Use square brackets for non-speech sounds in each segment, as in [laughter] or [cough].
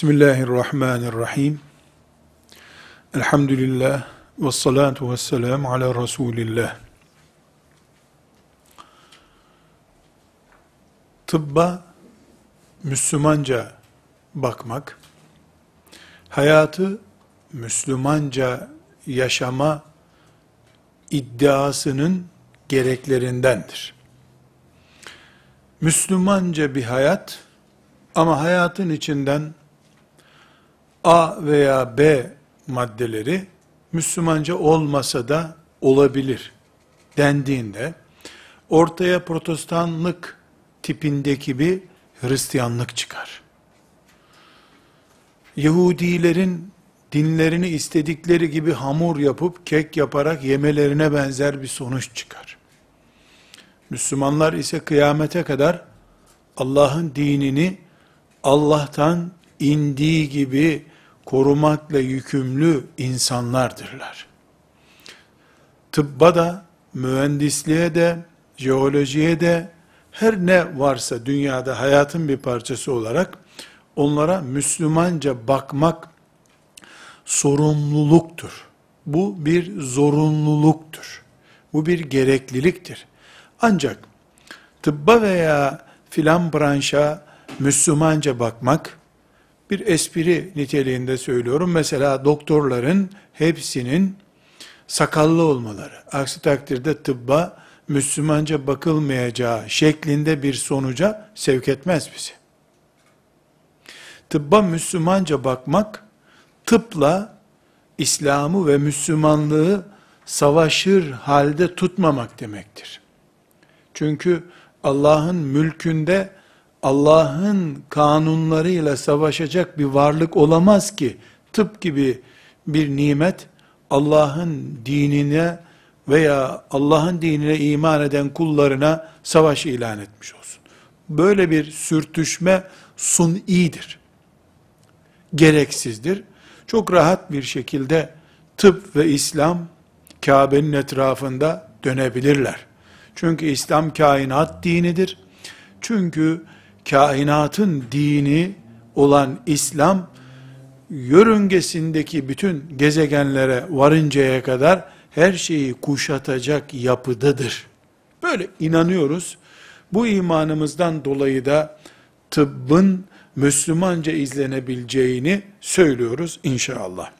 Bismillahirrahmanirrahim. Elhamdülillah ve salatu ve selamu ala Resulillah. Tıbba Müslümanca bakmak, hayatı Müslümanca yaşama iddiasının gereklerindendir. Müslümanca bir hayat ama hayatın içinden A veya B maddeleri Müslümanca olmasa da olabilir dendiğinde ortaya protestanlık tipindeki bir Hristiyanlık çıkar. Yahudilerin dinlerini istedikleri gibi hamur yapıp kek yaparak yemelerine benzer bir sonuç çıkar. Müslümanlar ise kıyamete kadar Allah'ın dinini Allah'tan indiği gibi korumakla yükümlü insanlardırlar. Tıbba da, mühendisliğe de, jeolojiye de, her ne varsa dünyada hayatın bir parçası olarak, onlara Müslümanca bakmak sorumluluktur. Bu bir zorunluluktur. Bu bir gerekliliktir. Ancak tıbba veya filan branşa Müslümanca bakmak, bir espri niteliğinde söylüyorum. Mesela doktorların hepsinin sakallı olmaları. Aksi takdirde tıbba Müslümanca bakılmayacağı şeklinde bir sonuca sevk etmez bizi. Tıbba Müslümanca bakmak, tıpla İslam'ı ve Müslümanlığı savaşır halde tutmamak demektir. Çünkü Allah'ın mülkünde Allah'ın kanunlarıyla savaşacak bir varlık olamaz ki tıp gibi bir nimet Allah'ın dinine veya Allah'ın dinine iman eden kullarına savaş ilan etmiş olsun. Böyle bir sürtüşme sunidir. Gereksizdir. Çok rahat bir şekilde tıp ve İslam Kabe'nin etrafında dönebilirler. Çünkü İslam kainat dinidir. Çünkü kainatın dini olan İslam, yörüngesindeki bütün gezegenlere varıncaya kadar her şeyi kuşatacak yapıdadır. Böyle inanıyoruz. Bu imanımızdan dolayı da tıbbın Müslümanca izlenebileceğini söylüyoruz inşallah.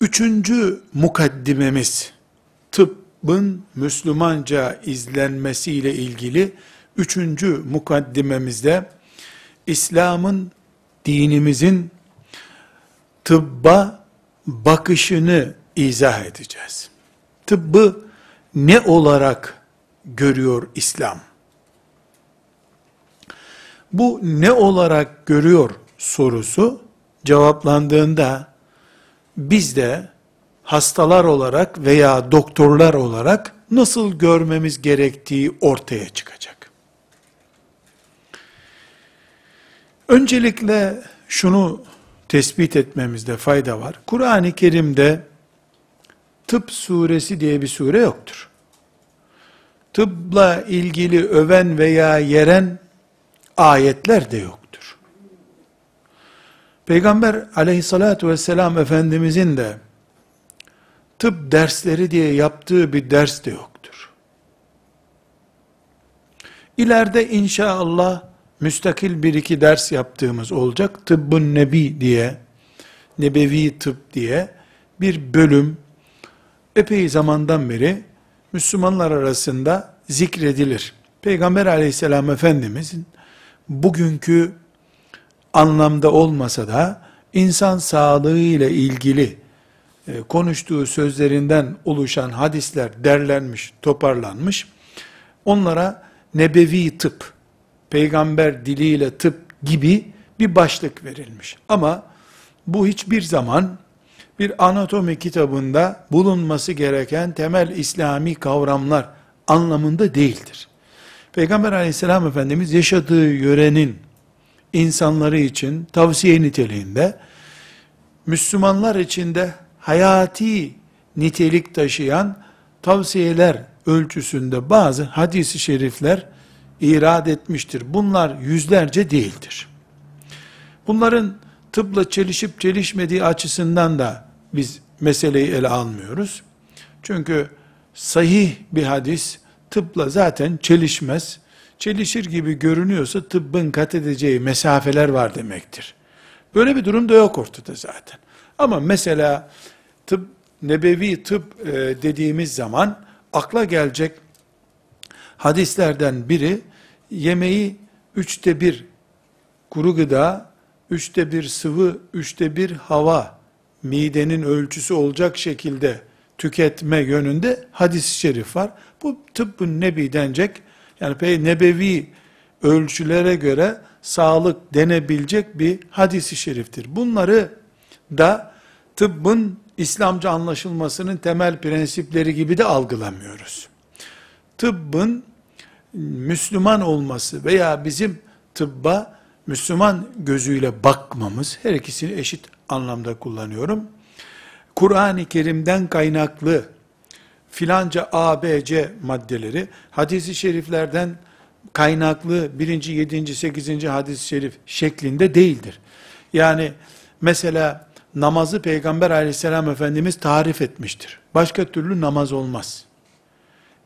Üçüncü mukaddimemiz, tıbbın Müslümanca izlenmesiyle ilgili Üçüncü mukaddimemizde İslam'ın, dinimizin tıbba bakışını izah edeceğiz. Tıbbı ne olarak görüyor İslam? Bu ne olarak görüyor sorusu cevaplandığında biz de hastalar olarak veya doktorlar olarak nasıl görmemiz gerektiği ortaya çıkacak. Öncelikle şunu tespit etmemizde fayda var. Kur'an-ı Kerim'de tıp suresi diye bir sure yoktur. Tıbla ilgili öven veya yeren ayetler de yoktur. Peygamber aleyhissalatu vesselam Efendimizin de tıp dersleri diye yaptığı bir ders de yoktur. İleride inşallah müstakil bir iki ders yaptığımız olacak. Tıbbın Nebi diye, Nebevi Tıp diye bir bölüm epey zamandan beri Müslümanlar arasında zikredilir. Peygamber aleyhisselam efendimizin bugünkü anlamda olmasa da insan sağlığı ile ilgili e, konuştuğu sözlerinden oluşan hadisler derlenmiş, toparlanmış. Onlara nebevi tıp peygamber diliyle tıp gibi bir başlık verilmiş. Ama bu hiçbir zaman bir anatomi kitabında bulunması gereken temel İslami kavramlar anlamında değildir. Peygamber aleyhisselam efendimiz yaşadığı yörenin insanları için tavsiye niteliğinde Müslümanlar içinde hayati nitelik taşıyan tavsiyeler ölçüsünde bazı hadisi şerifler irad etmiştir. Bunlar yüzlerce değildir. Bunların tıpla çelişip çelişmediği açısından da biz meseleyi ele almıyoruz. Çünkü sahih bir hadis tıpla zaten çelişmez. Çelişir gibi görünüyorsa tıbbın kat edeceği mesafeler var demektir. Böyle bir durum da yok ortada zaten. Ama mesela tıp, nebevi tıp e, dediğimiz zaman akla gelecek hadislerden biri yemeği üçte bir kuru gıda, üçte bir sıvı, üçte bir hava midenin ölçüsü olacak şekilde tüketme yönünde hadis-i şerif var. Bu tıbbın nebi denecek, yani pey nebevi ölçülere göre sağlık denebilecek bir hadisi şeriftir. Bunları da tıbbın İslamca anlaşılmasının temel prensipleri gibi de algılamıyoruz. Tıbbın Müslüman olması veya bizim tıbba Müslüman gözüyle bakmamız, her ikisini eşit anlamda kullanıyorum. Kur'an-ı Kerim'den kaynaklı filanca A, B, C maddeleri, hadisi şeriflerden kaynaklı birinci, yedinci, sekizinci hadis-i şerif şeklinde değildir. Yani mesela namazı Peygamber aleyhisselam Efendimiz tarif etmiştir. Başka türlü namaz olmaz.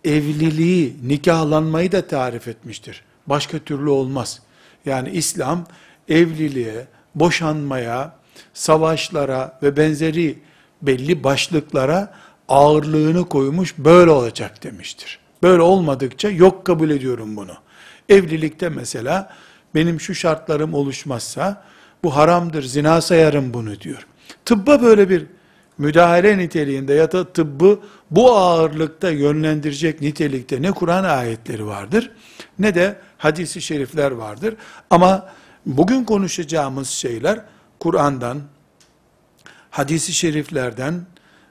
Evliliği, nikahlanmayı da tarif etmiştir. Başka türlü olmaz. Yani İslam evliliğe, boşanmaya, savaşlara ve benzeri belli başlıklara ağırlığını koymuş, böyle olacak demiştir. Böyle olmadıkça yok kabul ediyorum bunu. Evlilikte mesela benim şu şartlarım oluşmazsa bu haramdır, zina sayarım bunu diyor. Tıbba böyle bir müdahale niteliğinde ya da tıbbı bu ağırlıkta yönlendirecek nitelikte ne Kur'an ayetleri vardır ne de hadisi şerifler vardır. Ama bugün konuşacağımız şeyler Kur'an'dan, hadisi şeriflerden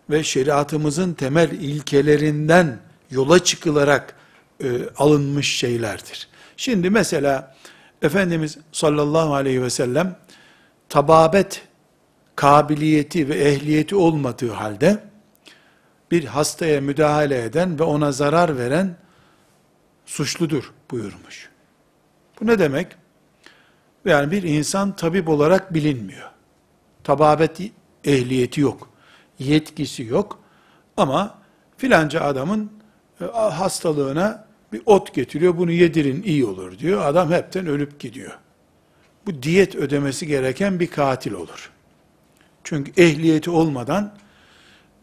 ve şeriatımızın temel ilkelerinden yola çıkılarak e, alınmış şeylerdir. Şimdi mesela Efendimiz sallallahu aleyhi ve sellem tababet kabiliyeti ve ehliyeti olmadığı halde bir hastaya müdahale eden ve ona zarar veren suçludur buyurmuş. Bu ne demek? Yani bir insan tabip olarak bilinmiyor. Tababet ehliyeti yok. Yetkisi yok. Ama filanca adamın e, hastalığına bir ot getiriyor, bunu yedirin iyi olur diyor. Adam hepten ölüp gidiyor. Bu diyet ödemesi gereken bir katil olur. Çünkü ehliyeti olmadan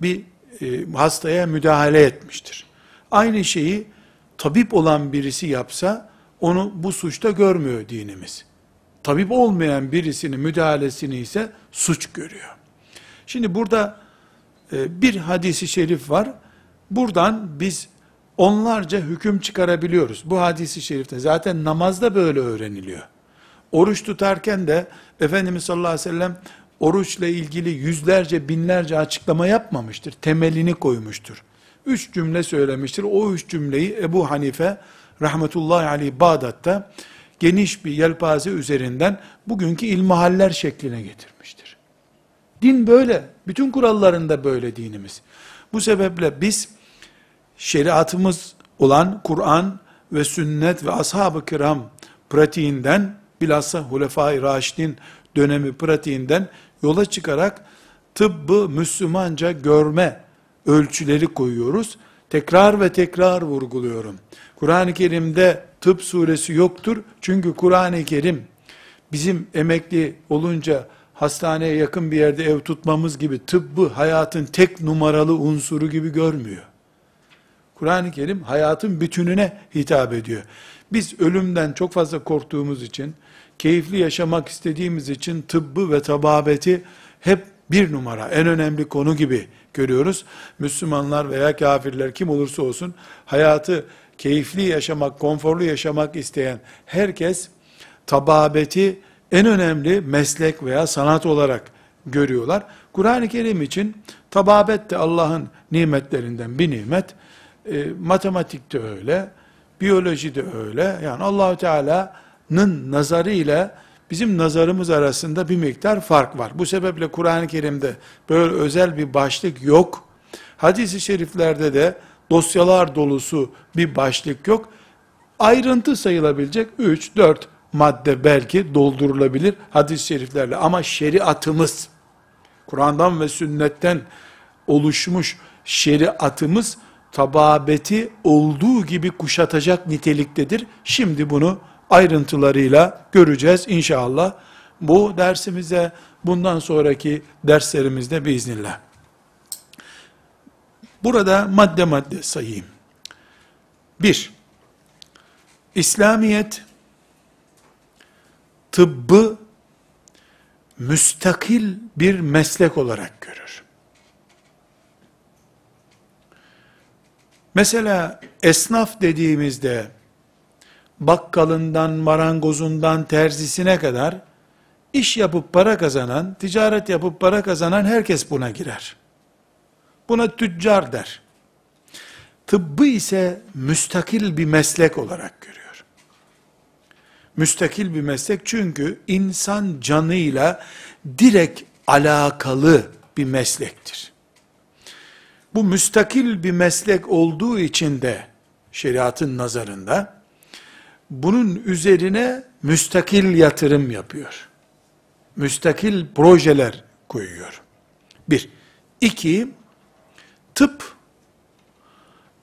bir e, hastaya müdahale etmiştir. Aynı şeyi tabip olan birisi yapsa onu bu suçta görmüyor dinimiz. Tabip olmayan birisinin müdahalesini ise suç görüyor. Şimdi burada e, bir hadisi şerif var. Buradan biz onlarca hüküm çıkarabiliyoruz. Bu hadisi şerifte zaten namazda böyle öğreniliyor. Oruç tutarken de Efendimiz sallallahu aleyhi ve sellem oruçla ilgili yüzlerce binlerce açıklama yapmamıştır. Temelini koymuştur. Üç cümle söylemiştir. O üç cümleyi Ebu Hanife rahmetullahi aleyh Bağdat'ta geniş bir yelpaze üzerinden bugünkü ilmihaller şekline getirmiştir. Din böyle. Bütün kurallarında böyle dinimiz. Bu sebeple biz şeriatımız olan Kur'an ve sünnet ve ashab-ı kiram pratiğinden bilhassa Hulefai Raşidin dönemi pratiğinden yola çıkarak tıbbı Müslümanca görme ölçüleri koyuyoruz. Tekrar ve tekrar vurguluyorum. Kur'an-ı Kerim'de tıp suresi yoktur. Çünkü Kur'an-ı Kerim bizim emekli olunca hastaneye yakın bir yerde ev tutmamız gibi tıbbı hayatın tek numaralı unsuru gibi görmüyor. Kur'an-ı Kerim hayatın bütününe hitap ediyor. Biz ölümden çok fazla korktuğumuz için, keyifli yaşamak istediğimiz için tıbbı ve tababeti hep bir numara, en önemli konu gibi görüyoruz. Müslümanlar veya kafirler kim olursa olsun hayatı keyifli yaşamak, konforlu yaşamak isteyen herkes tababeti en önemli meslek veya sanat olarak görüyorlar. Kur'an-ı Kerim için tababet de Allah'ın nimetlerinden bir nimet. E, matematik de öyle, biyoloji de öyle. Yani Allahü Teala'nın nazarı ile bizim nazarımız arasında bir miktar fark var. Bu sebeple Kur'an-ı Kerim'de böyle özel bir başlık yok. Hadis-i şeriflerde de dosyalar dolusu bir başlık yok. Ayrıntı sayılabilecek 3, 4 madde belki doldurulabilir hadis-i şeriflerle ama şeriatımız Kur'an'dan ve sünnetten oluşmuş şeriatımız tababeti olduğu gibi kuşatacak niteliktedir. Şimdi bunu ayrıntılarıyla göreceğiz inşallah. Bu dersimize bundan sonraki derslerimizde biiznillah. Burada madde madde sayayım. Bir, İslamiyet tıbbı müstakil bir meslek olarak görür. Mesela esnaf dediğimizde bakkalından, marangozundan, terzisine kadar iş yapıp para kazanan, ticaret yapıp para kazanan herkes buna girer. Buna tüccar der. Tıbbı ise müstakil bir meslek olarak görüyor. Müstakil bir meslek çünkü insan canıyla direkt alakalı bir meslektir. Bu müstakil bir meslek olduğu için de şeriatın nazarında bunun üzerine müstakil yatırım yapıyor. Müstakil projeler koyuyor. Bir. İki, tıp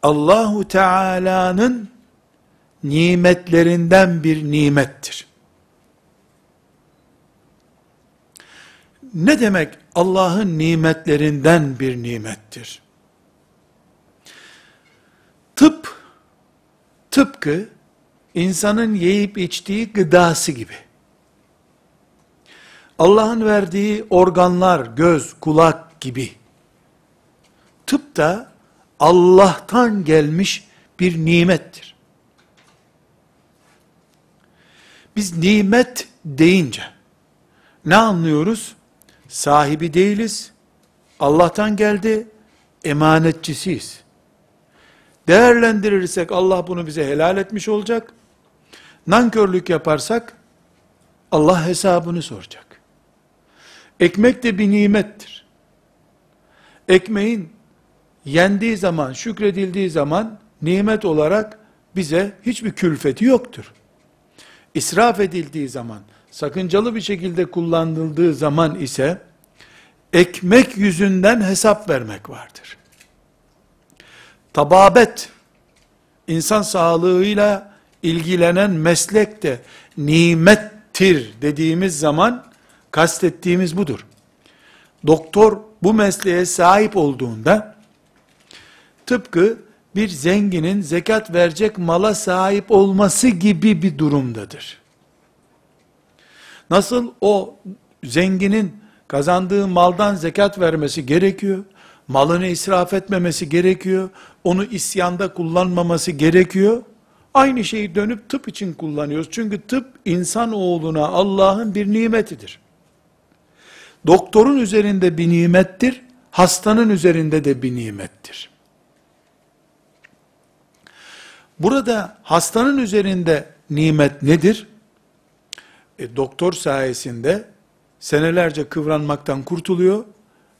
Allahu Teala'nın nimetlerinden bir nimettir. Ne demek Allah'ın nimetlerinden bir nimettir? Tıp, tıpkı insanın yiyip içtiği gıdası gibi. Allah'ın verdiği organlar, göz, kulak gibi. Tıp da Allah'tan gelmiş bir nimettir. Biz nimet deyince ne anlıyoruz? Sahibi değiliz. Allah'tan geldi. Emanetçisiyiz. Değerlendirirsek Allah bunu bize helal etmiş olacak. Nankörlük yaparsak Allah hesabını soracak. Ekmek de bir nimettir. Ekmeğin yendiği zaman, şükredildiği zaman nimet olarak bize hiçbir külfeti yoktur. İsraf edildiği zaman, sakıncalı bir şekilde kullanıldığı zaman ise ekmek yüzünden hesap vermek vardır. Tababet, insan sağlığıyla ilgilenen meslek de nimettir dediğimiz zaman kastettiğimiz budur. Doktor bu mesleğe sahip olduğunda tıpkı bir zenginin zekat verecek mala sahip olması gibi bir durumdadır. Nasıl o zenginin kazandığı maldan zekat vermesi gerekiyor, malını israf etmemesi gerekiyor, onu isyanda kullanmaması gerekiyor. Aynı şeyi dönüp tıp için kullanıyoruz. Çünkü tıp insan oğluna Allah'ın bir nimetidir. Doktorun üzerinde bir nimettir, hastanın üzerinde de bir nimettir. Burada hastanın üzerinde nimet nedir? E, doktor sayesinde senelerce kıvranmaktan kurtuluyor,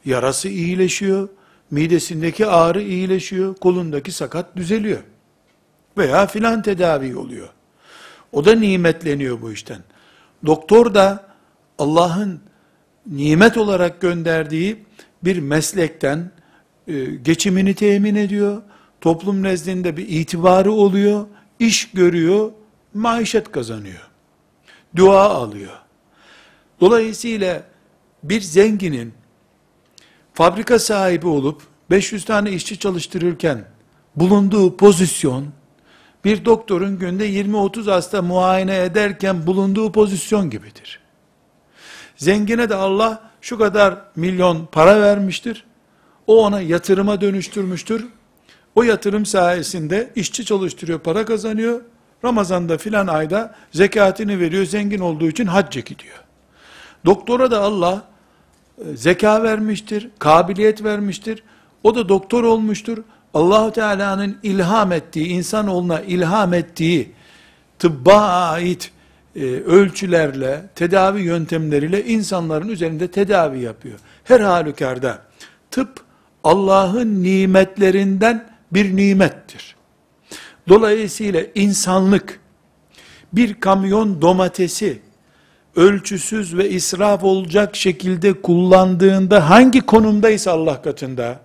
yarası iyileşiyor, midesindeki ağrı iyileşiyor, kolundaki sakat düzeliyor. Veya filan tedavi oluyor. O da nimetleniyor bu işten. Doktor da Allah'ın nimet olarak gönderdiği bir meslekten e, geçimini temin ediyor, toplum nezdinde bir itibarı oluyor, iş görüyor, maişet kazanıyor. Dua alıyor. Dolayısıyla bir zenginin fabrika sahibi olup 500 tane işçi çalıştırırken bulunduğu pozisyon bir doktorun günde 20-30 hasta muayene ederken bulunduğu pozisyon gibidir. Zengine de Allah şu kadar milyon para vermiştir. O ona yatırıma dönüştürmüştür. O yatırım sayesinde işçi çalıştırıyor, para kazanıyor. Ramazanda filan ayda zekatini veriyor, zengin olduğu için hacca gidiyor. Doktora da Allah e, zeka vermiştir, kabiliyet vermiştir. O da doktor olmuştur. Allahu Teala'nın ilham ettiği, insanoğluna ilham ettiği tıbba ait e, ölçülerle, tedavi yöntemleriyle insanların üzerinde tedavi yapıyor. Her halükarda tıp Allah'ın nimetlerinden bir nimettir. Dolayısıyla insanlık bir kamyon domatesi ölçüsüz ve israf olacak şekilde kullandığında hangi konumdaysa Allah katında,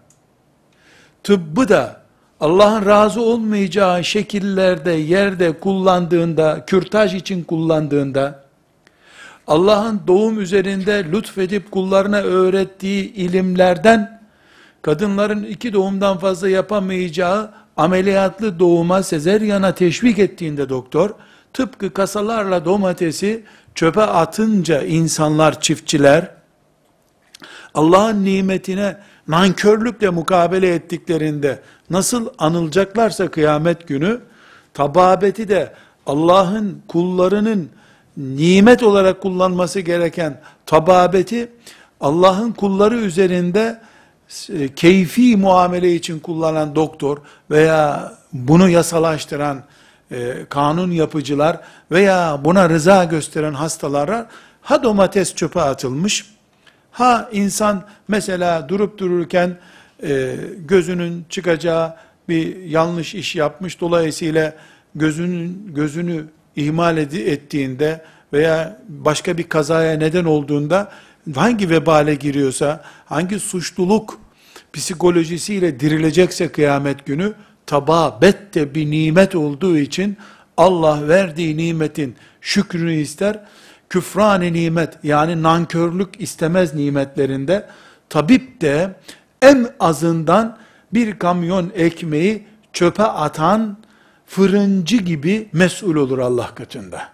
tıbbı da Allah'ın razı olmayacağı şekillerde, yerde kullandığında, kürtaj için kullandığında, Allah'ın doğum üzerinde lütfedip kullarına öğrettiği ilimlerden, kadınların iki doğumdan fazla yapamayacağı ameliyatlı doğuma, sezeryana teşvik ettiğinde doktor, tıpkı kasalarla domatesi çöpe atınca insanlar, çiftçiler, Allah'ın nimetine nankörlükle mukabele ettiklerinde nasıl anılacaklarsa kıyamet günü, tababeti de Allah'ın kullarının nimet olarak kullanması gereken tababeti, Allah'ın kulları üzerinde e, keyfi muamele için kullanan doktor veya bunu yasalaştıran e, kanun yapıcılar veya buna rıza gösteren hastalara ha domates çöpe atılmış, ha insan mesela durup dururken e, gözünün çıkacağı bir yanlış iş yapmış, dolayısıyla gözünün gözünü ihmal ettiğinde veya başka bir kazaya neden olduğunda hangi vebale giriyorsa, hangi suçluluk psikolojisiyle dirilecekse kıyamet günü, tababet de bir nimet olduğu için Allah verdiği nimetin şükrünü ister. Küfran-ı nimet yani nankörlük istemez nimetlerinde tabip de en azından bir kamyon ekmeği çöpe atan fırıncı gibi mesul olur Allah katında.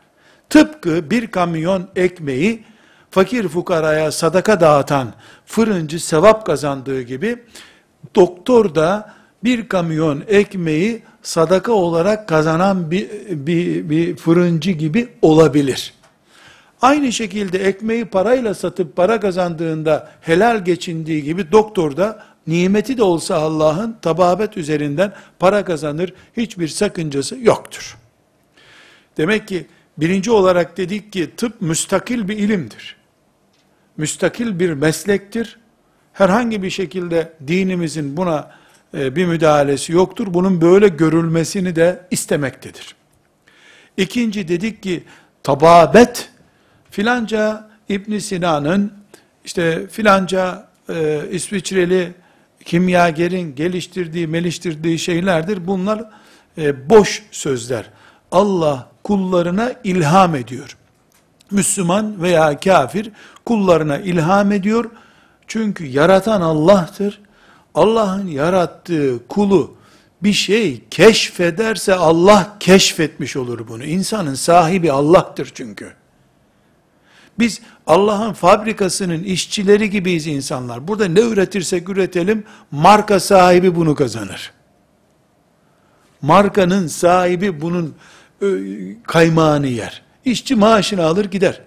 Tıpkı bir kamyon ekmeği fakir fukaraya sadaka dağıtan fırıncı sevap kazandığı gibi doktor da bir kamyon ekmeği sadaka olarak kazanan bir, bir, bir fırıncı gibi olabilir. Aynı şekilde ekmeği parayla satıp para kazandığında helal geçindiği gibi doktor da nimeti de olsa Allah'ın tababet üzerinden para kazanır. Hiçbir sakıncası yoktur. Demek ki birinci olarak dedik ki tıp müstakil bir ilimdir. Müstakil bir meslektir. Herhangi bir şekilde dinimizin buna e, bir müdahalesi yoktur. Bunun böyle görülmesini de istemektedir. İkinci dedik ki tababet filanca İbn Sina'nın işte filanca e, İsviçreli kimyagerin geliştirdiği, meliştirdiği şeylerdir. Bunlar e, boş sözler. Allah kullarına ilham ediyor. Müslüman veya kafir kullarına ilham ediyor. Çünkü yaratan Allah'tır. Allah'ın yarattığı kulu bir şey keşfederse Allah keşfetmiş olur bunu. İnsanın sahibi Allah'tır çünkü. Biz Allah'ın fabrikasının işçileri gibiyiz insanlar. Burada ne üretirsek üretelim, marka sahibi bunu kazanır. Markanın sahibi bunun kaymağını yer. İşçi maaşını alır gider.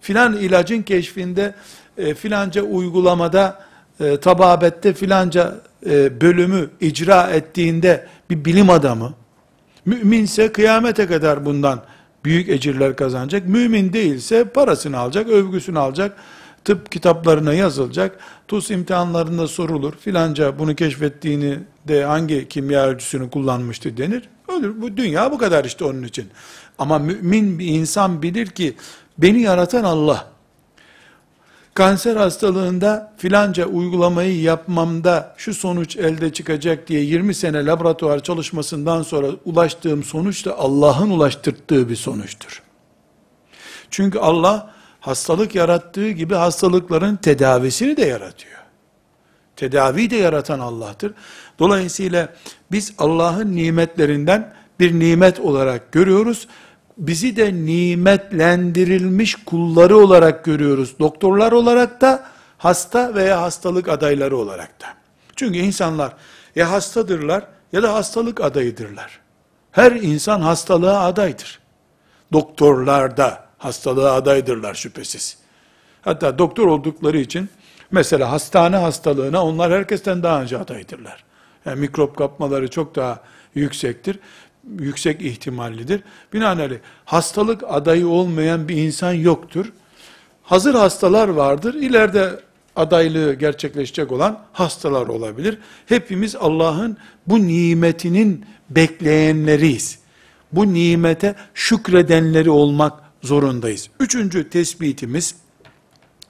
Filan ilacın keşfinde, e, filanca uygulamada, e, tababette filanca e, bölümü icra ettiğinde bir bilim adamı, müminse kıyamete kadar bundan büyük ecirler kazanacak. Mümin değilse parasını alacak, övgüsünü alacak, tıp kitaplarına yazılacak, TUS imtihanlarında sorulur, filanca bunu keşfettiğini de hangi kimya ölçüsünü kullanmıştı denir. Ölür. Bu dünya bu kadar işte onun için. Ama mümin bir insan bilir ki beni yaratan Allah. Kanser hastalığında filanca uygulamayı yapmamda şu sonuç elde çıkacak diye 20 sene laboratuvar çalışmasından sonra ulaştığım sonuç da Allah'ın ulaştırdığı bir sonuçtur. Çünkü Allah hastalık yarattığı gibi hastalıkların tedavisini de yaratıyor. Tedavi de yaratan Allah'tır. Dolayısıyla biz Allah'ın nimetlerinden bir nimet olarak görüyoruz. Bizi de nimetlendirilmiş kulları olarak görüyoruz. Doktorlar olarak da, hasta veya hastalık adayları olarak da. Çünkü insanlar ya hastadırlar ya da hastalık adayıdırlar. Her insan hastalığa adaydır. Doktorlar da hastalığa adaydırlar şüphesiz. Hatta doktor oldukları için mesela hastane hastalığına onlar herkesten daha önce adaydırlar. Yani mikrop kapmaları çok daha yüksektir. Yüksek ihtimallidir. Binaenaleyh hastalık adayı olmayan bir insan yoktur. Hazır hastalar vardır. İleride adaylığı gerçekleşecek olan hastalar olabilir. Hepimiz Allah'ın bu nimetinin bekleyenleriyiz. bu nimete şükredenleri olmak zorundayız. Üçüncü tespitimiz,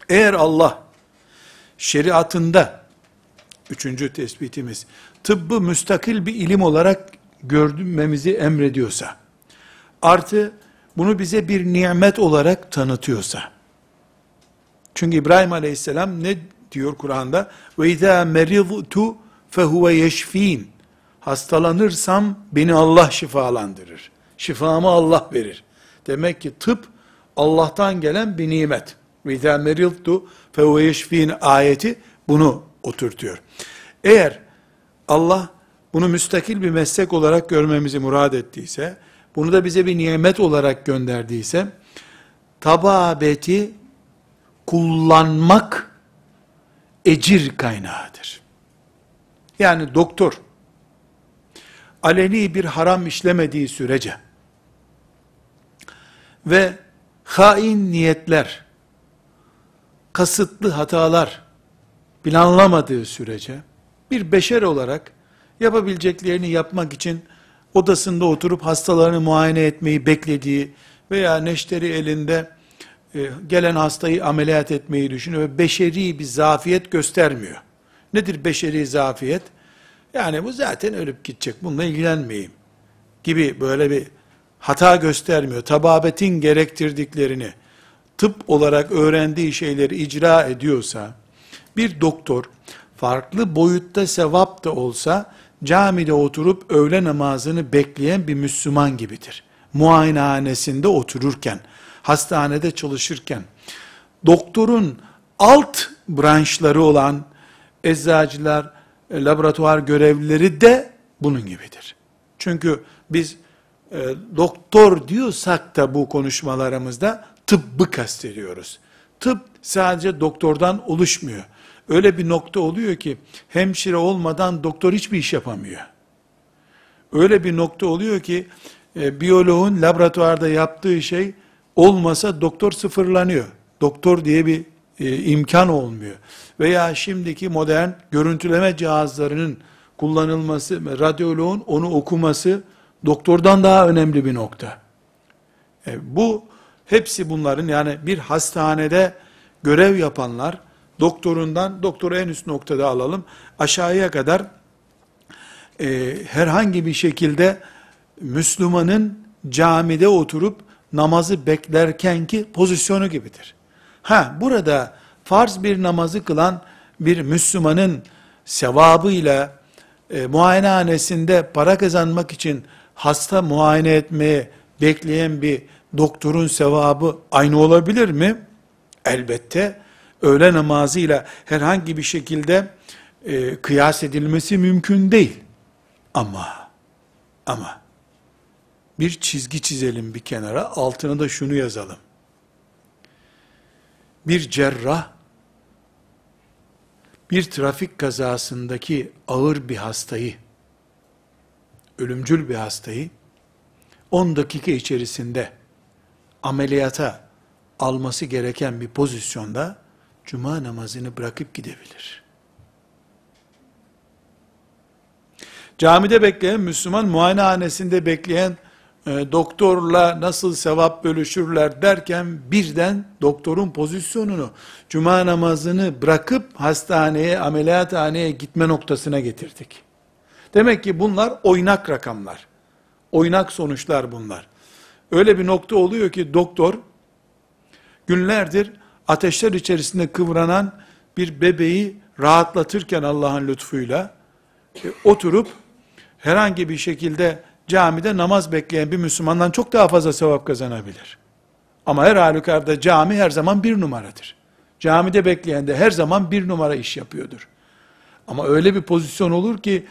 eğer Allah şeriatında, üçüncü tespitimiz, tıbbı müstakil bir ilim olarak görmemizi emrediyorsa, artı bunu bize bir nimet olarak tanıtıyorsa, çünkü İbrahim aleyhisselam ne diyor Kur'an'da? Ve izâ meridtu fehuve. Hastalanırsam beni Allah şifalandırır. Şifamı Allah verir. Demek ki tıp Allah'tan gelen bir nimet. Ve izâ meridtu fehuve ayeti bunu oturtuyor. Eğer Allah bunu müstakil bir meslek olarak görmemizi murad ettiyse, bunu da bize bir nimet olarak gönderdiyse, tababeti kullanmak ecir kaynağıdır. Yani doktor, aleni bir haram işlemediği sürece ve hain niyetler, kasıtlı hatalar planlamadığı sürece, bir beşer olarak yapabileceklerini yapmak için odasında oturup hastalarını muayene etmeyi beklediği veya neşteri elinde e, gelen hastayı ameliyat etmeyi düşünüyor ve beşeri bir zafiyet göstermiyor. Nedir beşeri zafiyet? Yani bu zaten ölüp gidecek, bununla ilgilenmeyeyim gibi böyle bir hata göstermiyor. Tababetin gerektirdiklerini, tıp olarak öğrendiği şeyleri icra ediyorsa, bir doktor farklı boyutta sevap da olsa, camide oturup öğle namazını bekleyen bir Müslüman gibidir. Muayenehanesinde otururken, hastanede çalışırken, doktorun alt branşları olan eczacılar, e, laboratuvar görevlileri de bunun gibidir. Çünkü biz e, doktor diyorsak da bu konuşmalarımızda tıbbı kastediyoruz. Tıp sadece doktordan oluşmuyor. Öyle bir nokta oluyor ki hemşire olmadan doktor hiçbir iş yapamıyor. Öyle bir nokta oluyor ki e, biyoloğun laboratuvarda yaptığı şey olmasa doktor sıfırlanıyor. Doktor diye bir e, imkan olmuyor. Veya şimdiki modern görüntüleme cihazlarının kullanılması, radyoloğun onu okuması doktordan daha önemli bir nokta. E, bu hepsi bunların yani bir hastanede görev yapanlar doktorundan doktoru en üst noktada alalım aşağıya kadar e, herhangi bir şekilde Müslümanın camide oturup namazı beklerkenki pozisyonu gibidir. Ha burada farz bir namazı kılan bir Müslümanın sevabıyla e, muayenehanesinde para kazanmak için hasta muayene etmeye bekleyen bir doktorun sevabı aynı olabilir mi? Elbette öğle namazıyla herhangi bir şekilde e, kıyas edilmesi mümkün değil. Ama ama bir çizgi çizelim bir kenara, altına da şunu yazalım. Bir cerrah, bir trafik kazasındaki ağır bir hastayı, ölümcül bir hastayı, 10 dakika içerisinde ameliyata alması gereken bir pozisyonda, cuma namazını bırakıp gidebilir. Camide bekleyen Müslüman, muayenehanesinde bekleyen e, doktorla nasıl sevap bölüşürler derken birden doktorun pozisyonunu cuma namazını bırakıp hastaneye, ameliyathaneye gitme noktasına getirdik. Demek ki bunlar oynak rakamlar. Oynak sonuçlar bunlar. Öyle bir nokta oluyor ki doktor günlerdir ateşler içerisinde kıvranan bir bebeği rahatlatırken Allah'ın lütfuyla e, oturup herhangi bir şekilde camide namaz bekleyen bir Müslümandan çok daha fazla sevap kazanabilir. Ama her halükarda cami her zaman bir numaradır. Camide bekleyen de her zaman bir numara iş yapıyordur. Ama öyle bir pozisyon olur ki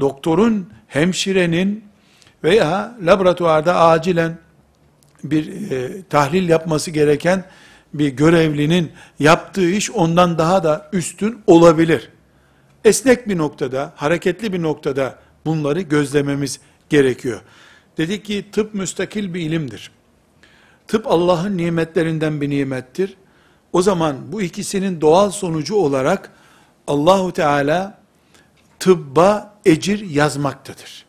doktorun, hemşirenin veya laboratuvarda acilen bir e, tahlil yapması gereken bir görevlinin yaptığı iş ondan daha da üstün olabilir. Esnek bir noktada, hareketli bir noktada bunları gözlememiz gerekiyor. Dedi ki tıp müstakil bir ilimdir. Tıp Allah'ın nimetlerinden bir nimettir. O zaman bu ikisinin doğal sonucu olarak Allahu Teala tıbba ecir yazmaktadır.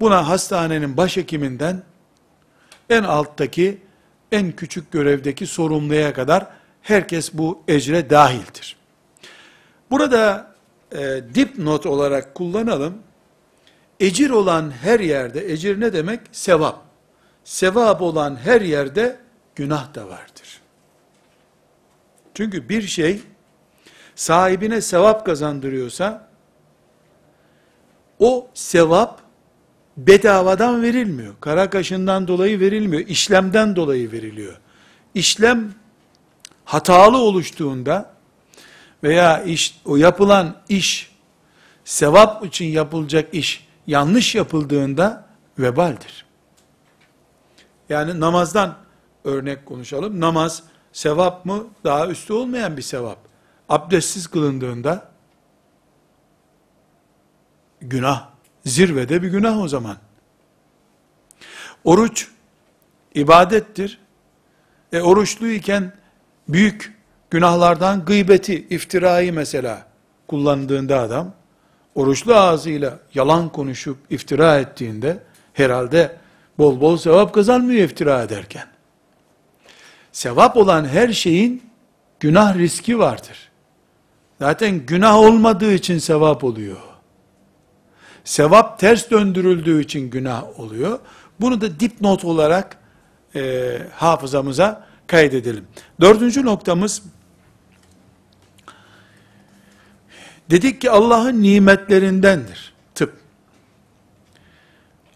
Buna hastanenin başhekiminden en alttaki en küçük görevdeki sorumluya kadar herkes bu ecre dahildir. Burada e, dipnot olarak kullanalım. Ecir olan her yerde, ecir ne demek? Sevap. Sevap olan her yerde günah da vardır. Çünkü bir şey sahibine sevap kazandırıyorsa o sevap bedavadan verilmiyor. Kara kaşından dolayı verilmiyor. İşlemden dolayı veriliyor. İşlem hatalı oluştuğunda veya iş, o yapılan iş sevap için yapılacak iş yanlış yapıldığında vebaldir. Yani namazdan örnek konuşalım. Namaz sevap mı? Daha üstü olmayan bir sevap. Abdestsiz kılındığında günah. Zirvede bir günah o zaman. Oruç ibadettir. E oruçluyken büyük günahlardan gıybeti, iftirayı mesela kullandığında adam, oruçlu ağzıyla yalan konuşup iftira ettiğinde, herhalde bol bol sevap kazanmıyor iftira ederken. Sevap olan her şeyin günah riski vardır. Zaten günah olmadığı için sevap oluyor. Sevap ters döndürüldüğü için günah oluyor. Bunu da dipnot olarak e, hafızamıza kaydedelim. Dördüncü noktamız, dedik ki Allah'ın nimetlerindendir tıp.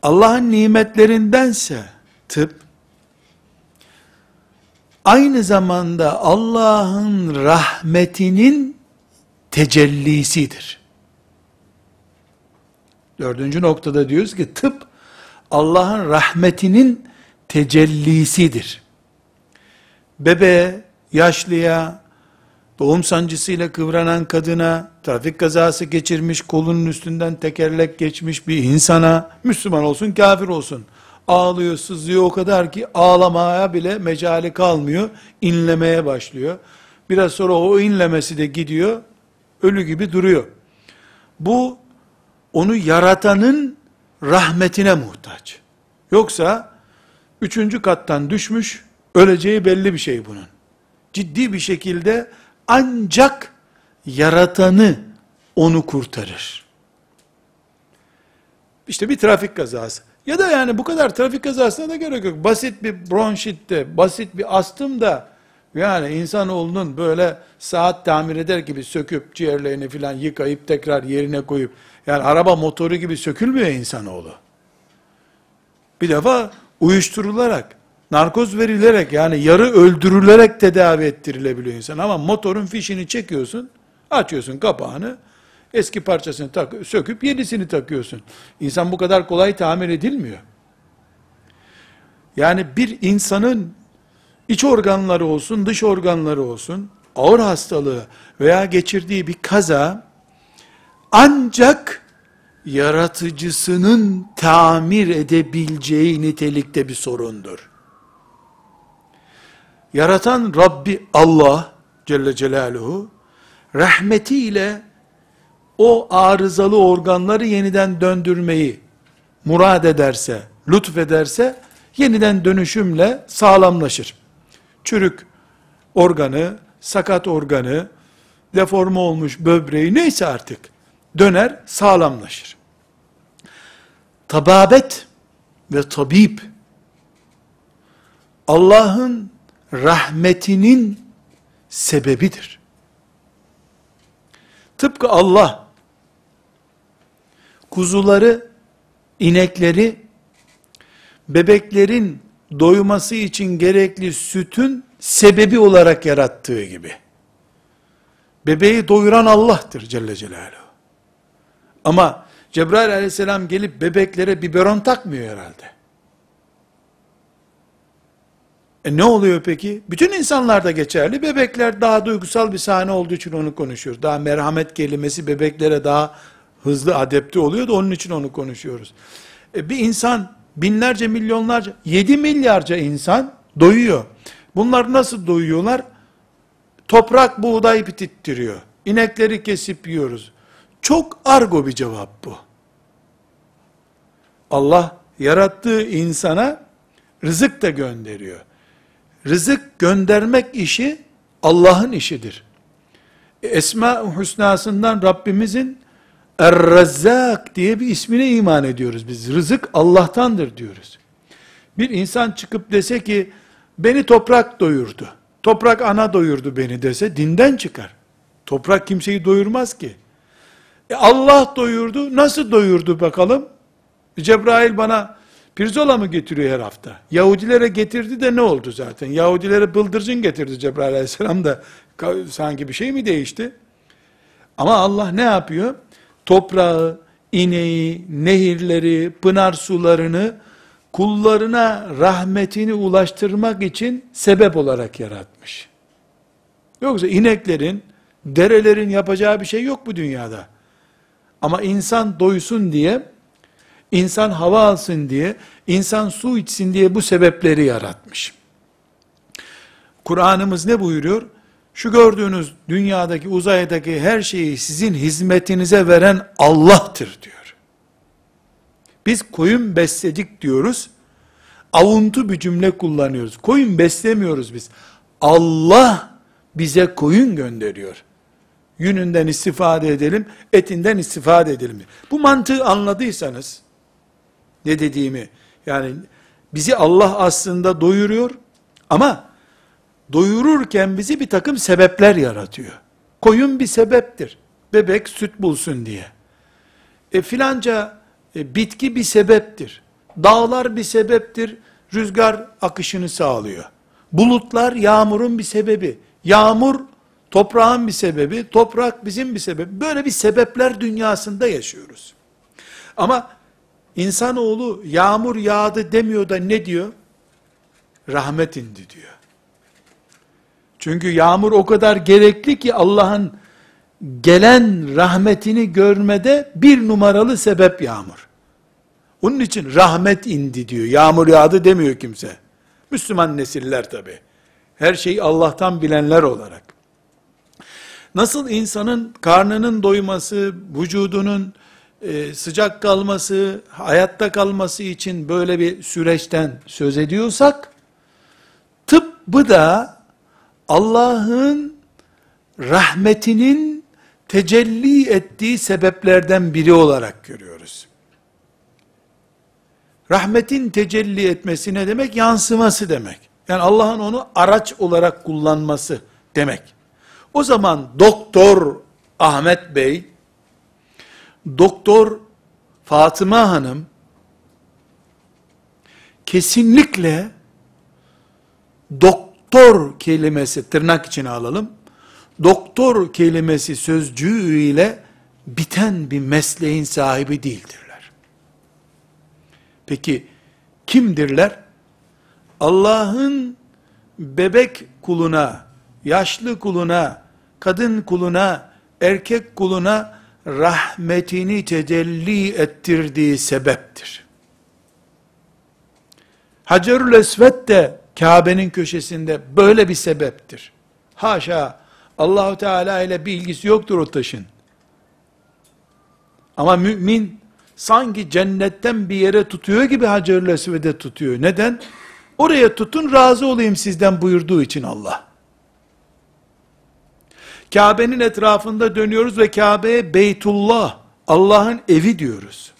Allah'ın nimetlerindense tıp, aynı zamanda Allah'ın rahmetinin tecellisidir. Dördüncü noktada diyoruz ki tıp Allah'ın rahmetinin tecellisidir. Bebeğe, yaşlıya, doğum sancısıyla kıvranan kadına, trafik kazası geçirmiş, kolunun üstünden tekerlek geçmiş bir insana, Müslüman olsun, kafir olsun, ağlıyor, sızlıyor o kadar ki ağlamaya bile mecali kalmıyor, inlemeye başlıyor. Biraz sonra o inlemesi de gidiyor, ölü gibi duruyor. Bu, onu yaratanın rahmetine muhtaç. Yoksa, üçüncü kattan düşmüş, öleceği belli bir şey bunun. Ciddi bir şekilde ancak yaratanı onu kurtarır. İşte bir trafik kazası. Ya da yani bu kadar trafik kazasına da gerek yok. Basit bir bronşitte, basit bir astım da yani insanoğlunun böyle saat tamir eder gibi söküp ciğerlerini filan yıkayıp tekrar yerine koyup yani araba motoru gibi sökülmüyor insanoğlu. Bir defa uyuşturularak, narkoz verilerek yani yarı öldürülerek tedavi ettirilebiliyor insan. Ama motorun fişini çekiyorsun, açıyorsun kapağını, eski parçasını tak, söküp yenisini takıyorsun. İnsan bu kadar kolay tamir edilmiyor. Yani bir insanın iç organları olsun, dış organları olsun, ağır hastalığı veya geçirdiği bir kaza, ancak yaratıcısının tamir edebileceği nitelikte bir sorundur. Yaratan Rabbi Allah Celle Celaluhu rahmetiyle o arızalı organları yeniden döndürmeyi murad ederse, lütfederse yeniden dönüşümle sağlamlaşır. Çürük organı, sakat organı, deforme olmuş böbreği neyse artık döner, sağlamlaşır. Tababet ve tabip Allah'ın rahmetinin sebebidir. Tıpkı Allah kuzuları, inekleri bebeklerin doyması için gerekli sütün sebebi olarak yarattığı gibi. Bebeği doyuran Allah'tır Celle Celaluhu. Ama Cebrail aleyhisselam gelip bebeklere biberon takmıyor herhalde. E ne oluyor peki? Bütün insanlarda geçerli. Bebekler daha duygusal bir sahne olduğu için onu konuşuyoruz. Daha merhamet kelimesi bebeklere daha hızlı adepte oluyor da onun için onu konuşuyoruz. E bir insan binlerce milyonlarca, yedi milyarca insan doyuyor. Bunlar nasıl doyuyorlar? Toprak buğday bitittiriyor. İnekleri kesip yiyoruz. Çok argo bir cevap bu. Allah yarattığı insana rızık da gönderiyor. Rızık göndermek işi Allah'ın işidir. Esma-ı Hüsna'sından Rabbimizin Er-Rezzak diye bir ismine iman ediyoruz biz. Rızık Allah'tandır diyoruz. Bir insan çıkıp dese ki beni toprak doyurdu. Toprak ana doyurdu beni dese dinden çıkar. Toprak kimseyi doyurmaz ki. E Allah doyurdu. Nasıl doyurdu bakalım? Cebrail bana pirzola mı getiriyor her hafta? Yahudilere getirdi de ne oldu zaten? Yahudilere bıldırcın getirdi Cebrail aleyhisselam da sanki bir şey mi değişti? Ama Allah ne yapıyor? Toprağı, ineği, nehirleri, pınar sularını kullarına rahmetini ulaştırmak için sebep olarak yaratmış. Yoksa ineklerin, derelerin yapacağı bir şey yok bu dünyada. Ama insan doysun diye, insan hava alsın diye, insan su içsin diye bu sebepleri yaratmış. Kur'an'ımız ne buyuruyor? Şu gördüğünüz dünyadaki, uzaydaki her şeyi sizin hizmetinize veren Allah'tır diyor. Biz koyun besledik diyoruz. Avuntu bir cümle kullanıyoruz. Koyun beslemiyoruz biz. Allah bize koyun gönderiyor. Yününden istifade edelim, etinden istifade edelim. Bu mantığı anladıysanız, ne dediğimi, yani bizi Allah aslında doyuruyor, ama doyururken bizi bir takım sebepler yaratıyor. Koyun bir sebeptir. Bebek süt bulsun diye. E filanca e, bitki bir sebeptir. Dağlar bir sebeptir. Rüzgar akışını sağlıyor. Bulutlar yağmurun bir sebebi. Yağmur toprağın bir sebebi. Toprak bizim bir sebebi. Böyle bir sebepler dünyasında yaşıyoruz. Ama insanoğlu yağmur yağdı demiyor da ne diyor? Rahmet indi diyor. Çünkü yağmur o kadar gerekli ki Allah'ın gelen rahmetini görmede bir numaralı sebep yağmur. Onun için rahmet indi diyor. Yağmur yağdı demiyor kimse. Müslüman nesiller tabi. Her şeyi Allah'tan bilenler olarak. Nasıl insanın karnının doyması, vücudunun e, sıcak kalması, hayatta kalması için böyle bir süreçten söz ediyorsak, tıbbı da Allah'ın rahmetinin tecelli ettiği sebeplerden biri olarak görüyoruz. Rahmetin tecelli etmesi ne demek? Yansıması demek. Yani Allah'ın onu araç olarak kullanması demek. O zaman doktor Ahmet Bey, doktor Fatıma Hanım, kesinlikle doktor kelimesi tırnak içine alalım, doktor kelimesi sözcüğü ile biten bir mesleğin sahibi değildirler. Peki kimdirler? Allah'ın bebek kuluna, yaşlı kuluna, kadın kuluna, erkek kuluna rahmetini tecelli ettirdiği sebeptir. Hacerül Esved de Kabe'nin köşesinde böyle bir sebeptir. Haşa Allahu Teala ile bir ilgisi yoktur o taşın. Ama mümin sanki cennetten bir yere tutuyor gibi Hacerül Esved'e tutuyor. Neden? Oraya tutun razı olayım sizden buyurduğu için Allah. Kabe'nin etrafında dönüyoruz ve Kabe'ye Beytullah, Allah'ın evi diyoruz.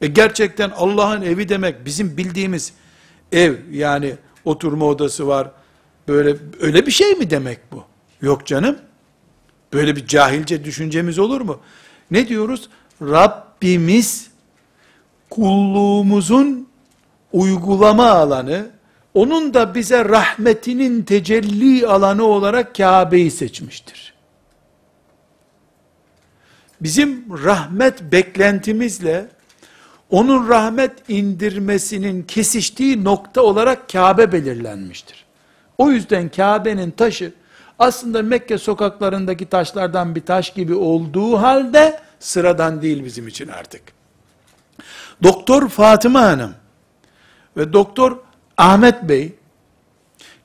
E gerçekten Allah'ın evi demek bizim bildiğimiz ev yani oturma odası var. Böyle öyle bir şey mi demek bu? Yok canım. Böyle bir cahilce düşüncemiz olur mu? Ne diyoruz? Rabbimiz kulluğumuzun uygulama alanı, onun da bize rahmetinin tecelli alanı olarak Kabe'yi seçmiştir. Bizim rahmet beklentimizle onun rahmet indirmesinin kesiştiği nokta olarak Kabe belirlenmiştir. O yüzden Kabe'nin taşı aslında Mekke sokaklarındaki taşlardan bir taş gibi olduğu halde sıradan değil bizim için artık. Doktor Fatıma Hanım ve Doktor Ahmet Bey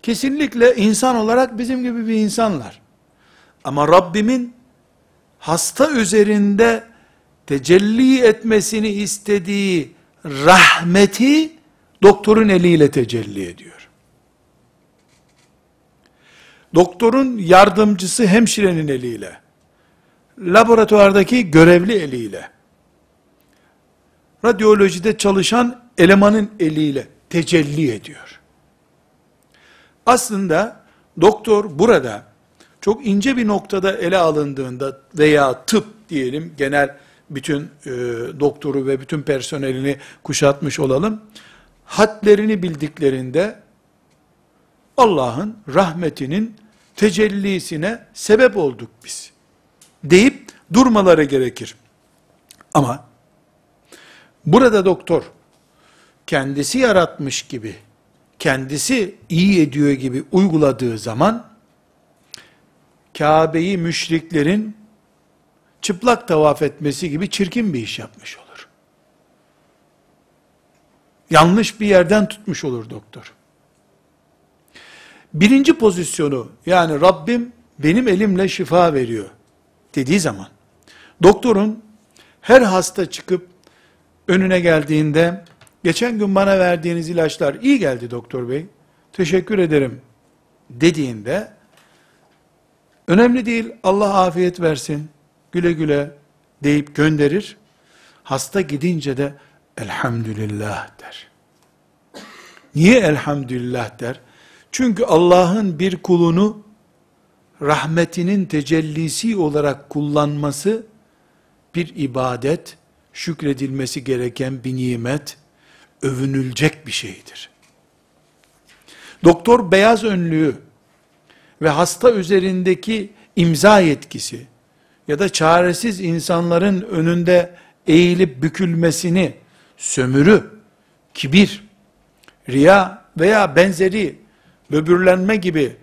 kesinlikle insan olarak bizim gibi bir insanlar. Ama Rabbimin hasta üzerinde tecelli etmesini istediği rahmeti doktorun eliyle tecelli ediyor. Doktorun yardımcısı hemşirenin eliyle, laboratuvardaki görevli eliyle, radyolojide çalışan elemanın eliyle tecelli ediyor. Aslında doktor burada çok ince bir noktada ele alındığında veya tıp diyelim genel bütün e, doktoru ve bütün personelini kuşatmış olalım. Hatlerini bildiklerinde Allah'ın rahmetinin tecellisine sebep olduk biz. Deyip durmaları gerekir. Ama burada doktor kendisi yaratmış gibi, kendisi iyi ediyor gibi uyguladığı zaman Kabe'yi müşriklerin çıplak tavaf etmesi gibi çirkin bir iş yapmış olur. Yanlış bir yerden tutmuş olur doktor. Birinci pozisyonu yani Rabbim benim elimle şifa veriyor dediği zaman doktorun her hasta çıkıp önüne geldiğinde geçen gün bana verdiğiniz ilaçlar iyi geldi doktor bey teşekkür ederim dediğinde önemli değil Allah afiyet versin güle güle deyip gönderir. Hasta gidince de elhamdülillah der. Niye elhamdülillah der? Çünkü Allah'ın bir kulunu rahmetinin tecellisi olarak kullanması bir ibadet, şükredilmesi gereken bir nimet, övünülecek bir şeydir. Doktor beyaz önlüğü ve hasta üzerindeki imza yetkisi, ya da çaresiz insanların önünde eğilip bükülmesini sömürü, kibir, riya veya benzeri böbürlenme gibi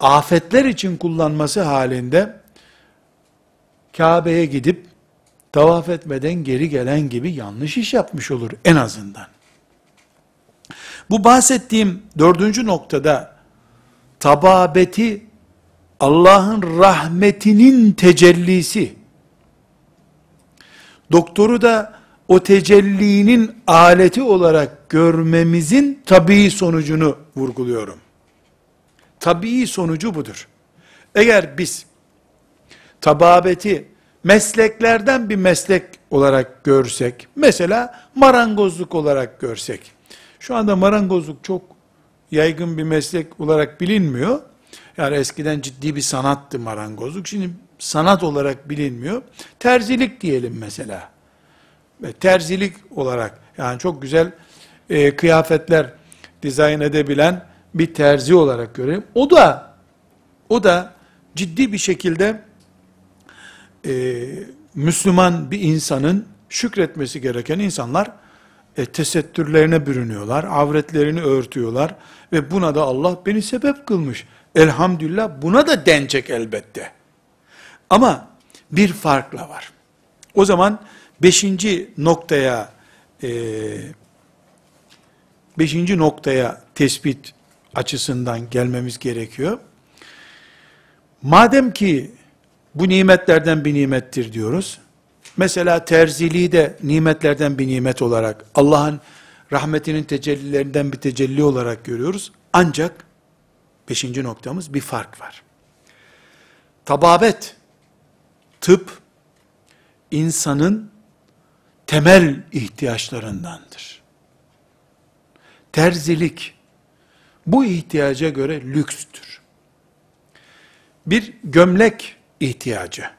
afetler için kullanması halinde Kabe'ye gidip tavaf etmeden geri gelen gibi yanlış iş yapmış olur en azından. Bu bahsettiğim dördüncü noktada tababeti Allah'ın rahmetinin tecellisi. Doktoru da o tecellinin aleti olarak görmemizin tabii sonucunu vurguluyorum. Tabii sonucu budur. Eğer biz tababeti mesleklerden bir meslek olarak görsek, mesela marangozluk olarak görsek, şu anda marangozluk çok yaygın bir meslek olarak bilinmiyor. Yani eskiden ciddi bir sanattı marangozluk. Şimdi sanat olarak bilinmiyor. Terzilik diyelim mesela. Ve terzilik olarak yani çok güzel e, kıyafetler dizayn edebilen bir terzi olarak görelim. O da o da ciddi bir şekilde e, Müslüman bir insanın şükretmesi gereken insanlar e, tesettürlerine bürünüyorlar, avretlerini örtüyorlar ve buna da Allah beni sebep kılmış. Elhamdülillah buna da denecek elbette. Ama bir farkla var. O zaman beşinci noktaya e, beşinci noktaya tespit açısından gelmemiz gerekiyor. Madem ki bu nimetlerden bir nimettir diyoruz. Mesela terziliği de nimetlerden bir nimet olarak Allah'ın rahmetinin tecellilerinden bir tecelli olarak görüyoruz. Ancak Beşinci noktamız bir fark var. Tababet, tıp, insanın temel ihtiyaçlarındandır. Terzilik, bu ihtiyaca göre lükstür. Bir gömlek ihtiyacı,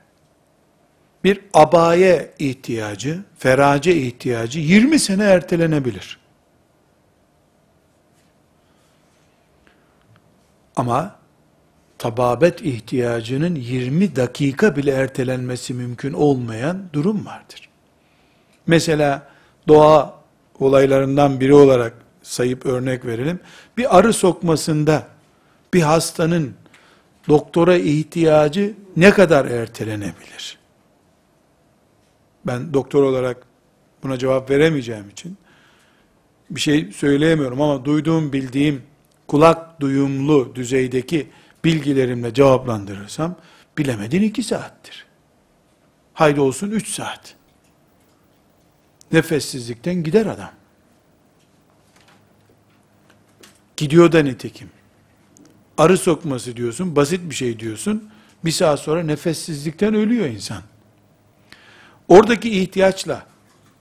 bir abaye ihtiyacı, ferace ihtiyacı 20 sene ertelenebilir. Ama tababet ihtiyacının 20 dakika bile ertelenmesi mümkün olmayan durum vardır. Mesela doğa olaylarından biri olarak sayıp örnek verelim. Bir arı sokmasında bir hastanın doktora ihtiyacı ne kadar ertelenebilir? Ben doktor olarak buna cevap veremeyeceğim için bir şey söyleyemiyorum ama duyduğum, bildiğim kulak duyumlu düzeydeki bilgilerimle cevaplandırırsam, bilemedin iki saattir. Haydi olsun üç saat. Nefessizlikten gider adam. Gidiyor da nitekim. Arı sokması diyorsun, basit bir şey diyorsun. Bir saat sonra nefessizlikten ölüyor insan. Oradaki ihtiyaçla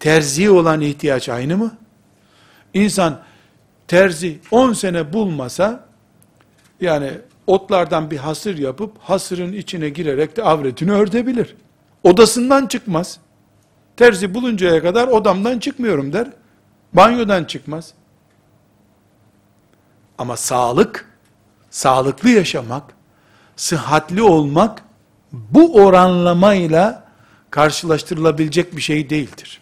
terziye olan ihtiyaç aynı mı? İnsan terzi 10 sene bulmasa yani otlardan bir hasır yapıp hasırın içine girerek de avretini örtebilir. Odasından çıkmaz. Terzi buluncaya kadar odamdan çıkmıyorum der. Banyodan çıkmaz. Ama sağlık, sağlıklı yaşamak, sıhhatli olmak bu oranlamayla karşılaştırılabilecek bir şey değildir.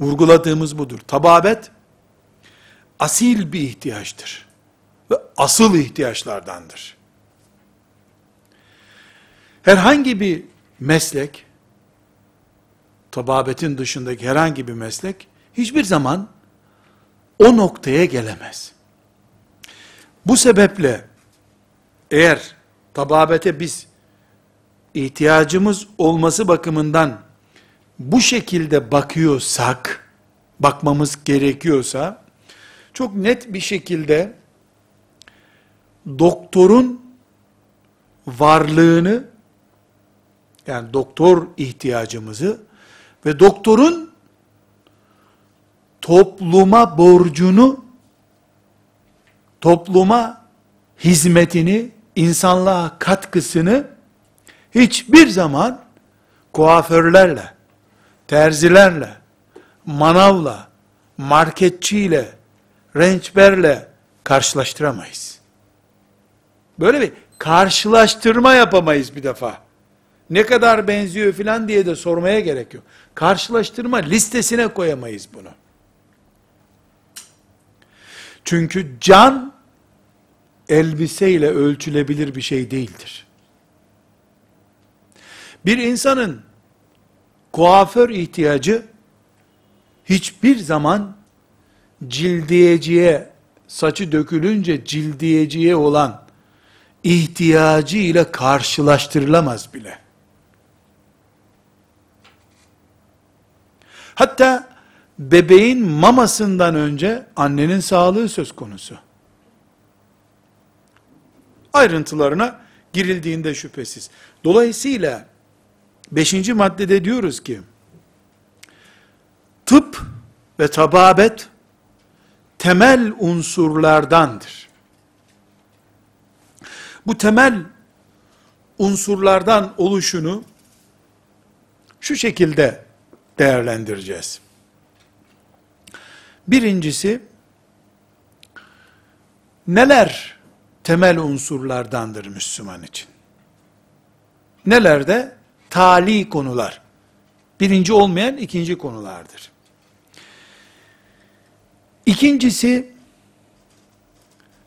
Vurguladığımız budur. Tababet asil bir ihtiyaçtır. Ve asıl ihtiyaçlardandır. Herhangi bir meslek, tababetin dışındaki herhangi bir meslek, hiçbir zaman o noktaya gelemez. Bu sebeple eğer tababete biz ihtiyacımız olması bakımından bu şekilde bakıyorsak, bakmamız gerekiyorsa, çok net bir şekilde doktorun varlığını, yani doktor ihtiyacımızı ve doktorun topluma borcunu, topluma hizmetini, insanlığa katkısını hiçbir zaman kuaförlerle, terzilerle, manavla, marketçiyle, rençberle karşılaştıramayız. Böyle bir karşılaştırma yapamayız bir defa. Ne kadar benziyor filan diye de sormaya gerek yok. Karşılaştırma listesine koyamayız bunu. Çünkü can elbiseyle ölçülebilir bir şey değildir. Bir insanın kuaför ihtiyacı hiçbir zaman cildiyeciye saçı dökülünce cildiyeciye olan ihtiyacı ile karşılaştırılamaz bile. Hatta bebeğin mamasından önce annenin sağlığı söz konusu. Ayrıntılarına girildiğinde şüphesiz. Dolayısıyla beşinci maddede diyoruz ki tıp ve tababet temel unsurlardandır. Bu temel unsurlardan oluşunu şu şekilde değerlendireceğiz. Birincisi, neler temel unsurlardandır Müslüman için? Nelerde? Tali konular. Birinci olmayan ikinci konulardır. İkincisi,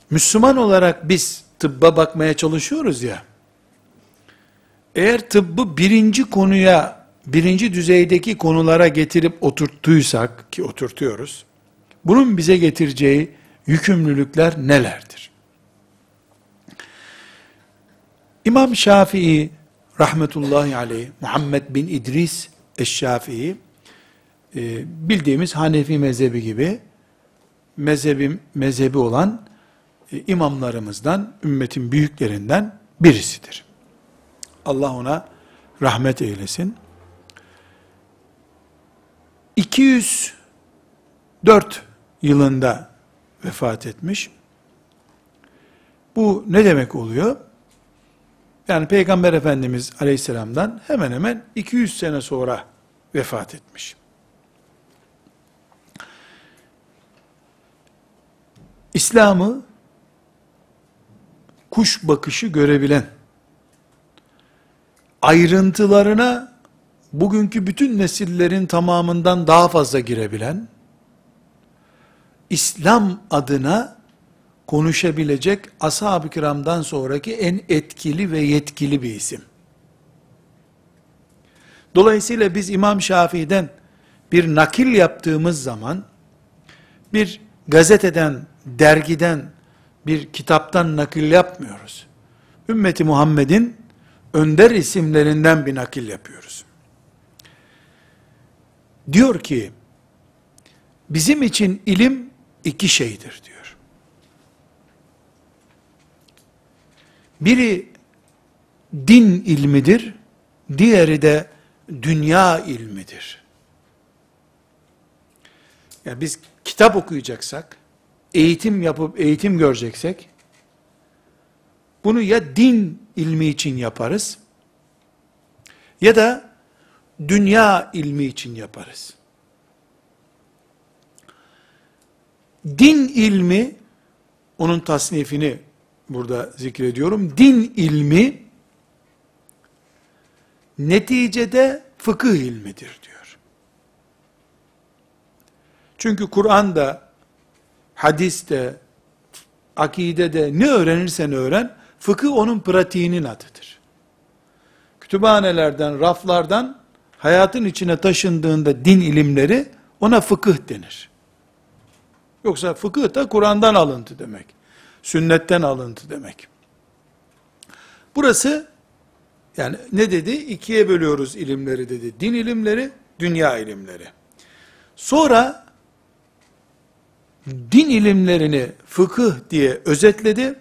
Müslüman olarak biz tıbba bakmaya çalışıyoruz ya, eğer tıbbı birinci konuya, birinci düzeydeki konulara getirip oturttuysak, ki oturtuyoruz, bunun bize getireceği yükümlülükler nelerdir? İmam Şafii rahmetullahi aleyh, Muhammed bin İdris Eşşafii, e, bildiğimiz Hanefi mezhebi gibi mezhebi, mezhebi olan e, imamlarımızdan, ümmetin büyüklerinden birisidir. Allah ona rahmet eylesin. 204 yılında vefat etmiş. Bu ne demek oluyor? Yani Peygamber Efendimiz Aleyhisselam'dan hemen hemen 200 sene sonra vefat etmiş. İslam'ı kuş bakışı görebilen, ayrıntılarına bugünkü bütün nesillerin tamamından daha fazla girebilen, İslam adına konuşabilecek ashab-ı kiramdan sonraki en etkili ve yetkili bir isim. Dolayısıyla biz İmam Şafii'den bir nakil yaptığımız zaman, bir gazeteden, dergiden, bir kitaptan nakil yapmıyoruz. Ümmeti Muhammed'in önder isimlerinden bir nakil yapıyoruz. diyor ki, bizim için ilim iki şeydir diyor. Biri din ilmidir, diğeri de dünya ilmidir. Ya biz kitap okuyacaksak, eğitim yapıp eğitim göreceksek, bunu ya din ilmi için yaparız, ya da dünya ilmi için yaparız. Din ilmi, onun tasnifini burada zikrediyorum. Din ilmi, neticede fıkıh ilmidir diyor. Çünkü Kur'an'da, hadiste, akidede ne öğrenirsen öğren, fıkıh onun pratiğinin adıdır. Kütüphanelerden, raflardan hayatın içine taşındığında din ilimleri ona fıkıh denir. Yoksa fıkıh da Kur'an'dan alıntı demek. Sünnetten alıntı demek. Burası yani ne dedi? İkiye bölüyoruz ilimleri dedi. Din ilimleri, dünya ilimleri. Sonra din ilimlerini fıkıh diye özetledi.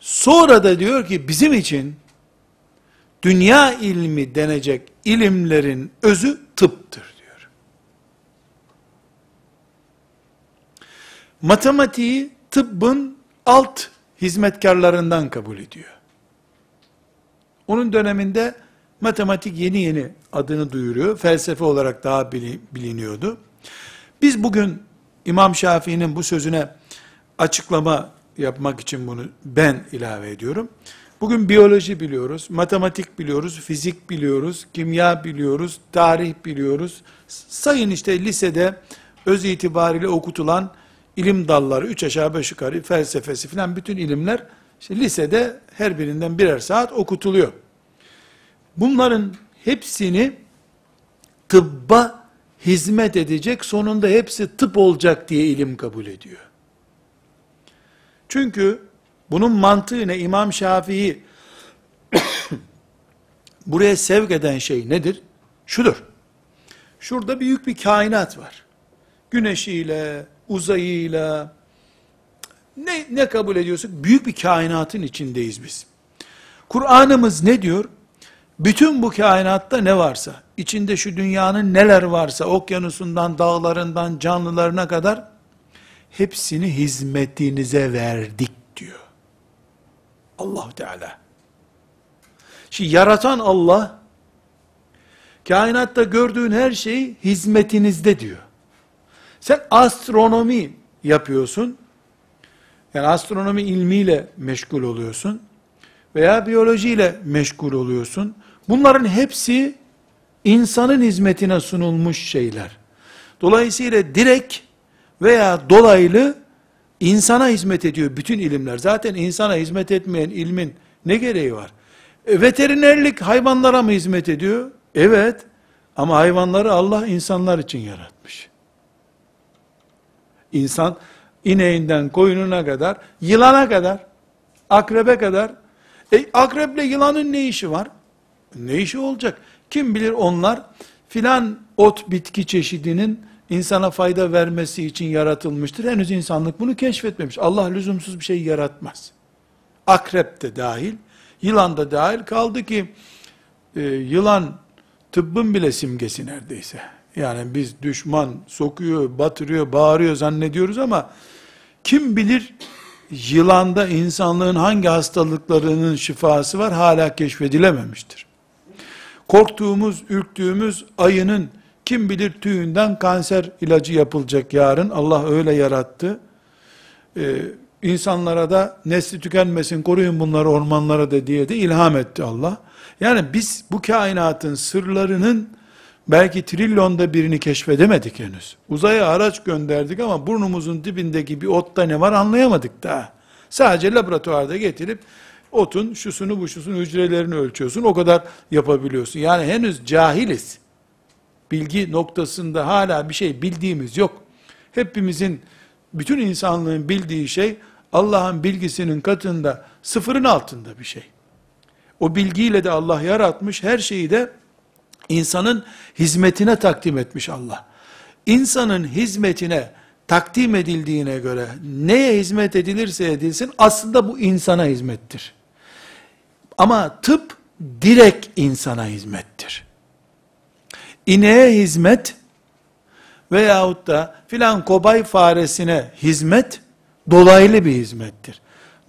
Sonra da diyor ki bizim için dünya ilmi denecek ilimlerin özü tıptır diyor. Matematiği tıbbın alt hizmetkarlarından kabul ediyor. Onun döneminde matematik yeni yeni adını duyuruyor. Felsefe olarak daha biliniyordu. Biz bugün İmam Şafii'nin bu sözüne açıklama yapmak için bunu ben ilave ediyorum. Bugün biyoloji biliyoruz, matematik biliyoruz, fizik biliyoruz, kimya biliyoruz, tarih biliyoruz. Sayın işte lisede öz itibariyle okutulan ilim dalları, üç aşağı beş yukarı, felsefesi filan bütün ilimler, işte lisede her birinden birer saat okutuluyor. Bunların hepsini tıbba hizmet edecek, sonunda hepsi tıp olacak diye ilim kabul ediyor. Çünkü bunun mantığı ne? İmam Şafii [coughs] buraya sevk eden şey nedir? Şudur. Şurada büyük bir kainat var. Güneşiyle, uzayıyla, ne, ne kabul ediyorsak büyük bir kainatın içindeyiz biz. Kur'an'ımız ne diyor? Bütün bu kainatta ne varsa, içinde şu dünyanın neler varsa, okyanusundan, dağlarından, canlılarına kadar, hepsini hizmetinize verdik diyor. allah Teala. Şimdi yaratan Allah, kainatta gördüğün her şey hizmetinizde diyor. Sen astronomi yapıyorsun, yani astronomi ilmiyle meşgul oluyorsun, veya biyolojiyle meşgul oluyorsun. Bunların hepsi insanın hizmetine sunulmuş şeyler. Dolayısıyla direkt veya dolaylı insana hizmet ediyor bütün ilimler. Zaten insana hizmet etmeyen ilmin ne gereği var? E, veterinerlik hayvanlara mı hizmet ediyor? Evet. Ama hayvanları Allah insanlar için yaratmış. İnsan ineğinden koyununa kadar, yılana kadar, akrebe kadar, e akreple yılanın ne işi var? Ne işi olacak? Kim bilir onlar filan ot bitki çeşidinin insana fayda vermesi için yaratılmıştır. Henüz insanlık bunu keşfetmemiş. Allah lüzumsuz bir şey yaratmaz. Akrep de dahil, yılan da dahil kaldı ki e, yılan tıbbın bile simgesi neredeyse. Yani biz düşman sokuyor, batırıyor, bağırıyor zannediyoruz ama kim bilir yılanda insanlığın hangi hastalıklarının şifası var hala keşfedilememiştir. Korktuğumuz, ürktüğümüz ayının kim bilir tüyünden kanser ilacı yapılacak yarın. Allah öyle yarattı. Ee, insanlara da nesli tükenmesin, koruyun bunları ormanlara da diye de ilham etti Allah. Yani biz bu kainatın sırlarının belki trilyonda birini keşfedemedik henüz. Uzaya araç gönderdik ama burnumuzun dibindeki bir otta ne var anlayamadık daha. Sadece laboratuvarda getirip otun şusunu bu şusunu hücrelerini ölçüyorsun. O kadar yapabiliyorsun. Yani henüz cahiliz bilgi noktasında hala bir şey bildiğimiz yok. Hepimizin, bütün insanlığın bildiği şey, Allah'ın bilgisinin katında, sıfırın altında bir şey. O bilgiyle de Allah yaratmış, her şeyi de İnsanın hizmetine takdim etmiş Allah. İnsanın hizmetine takdim edildiğine göre neye hizmet edilirse edilsin aslında bu insana hizmettir. Ama tıp direkt insana hizmettir. İneğe hizmet veyahut da filan kobay faresine hizmet dolaylı bir hizmettir.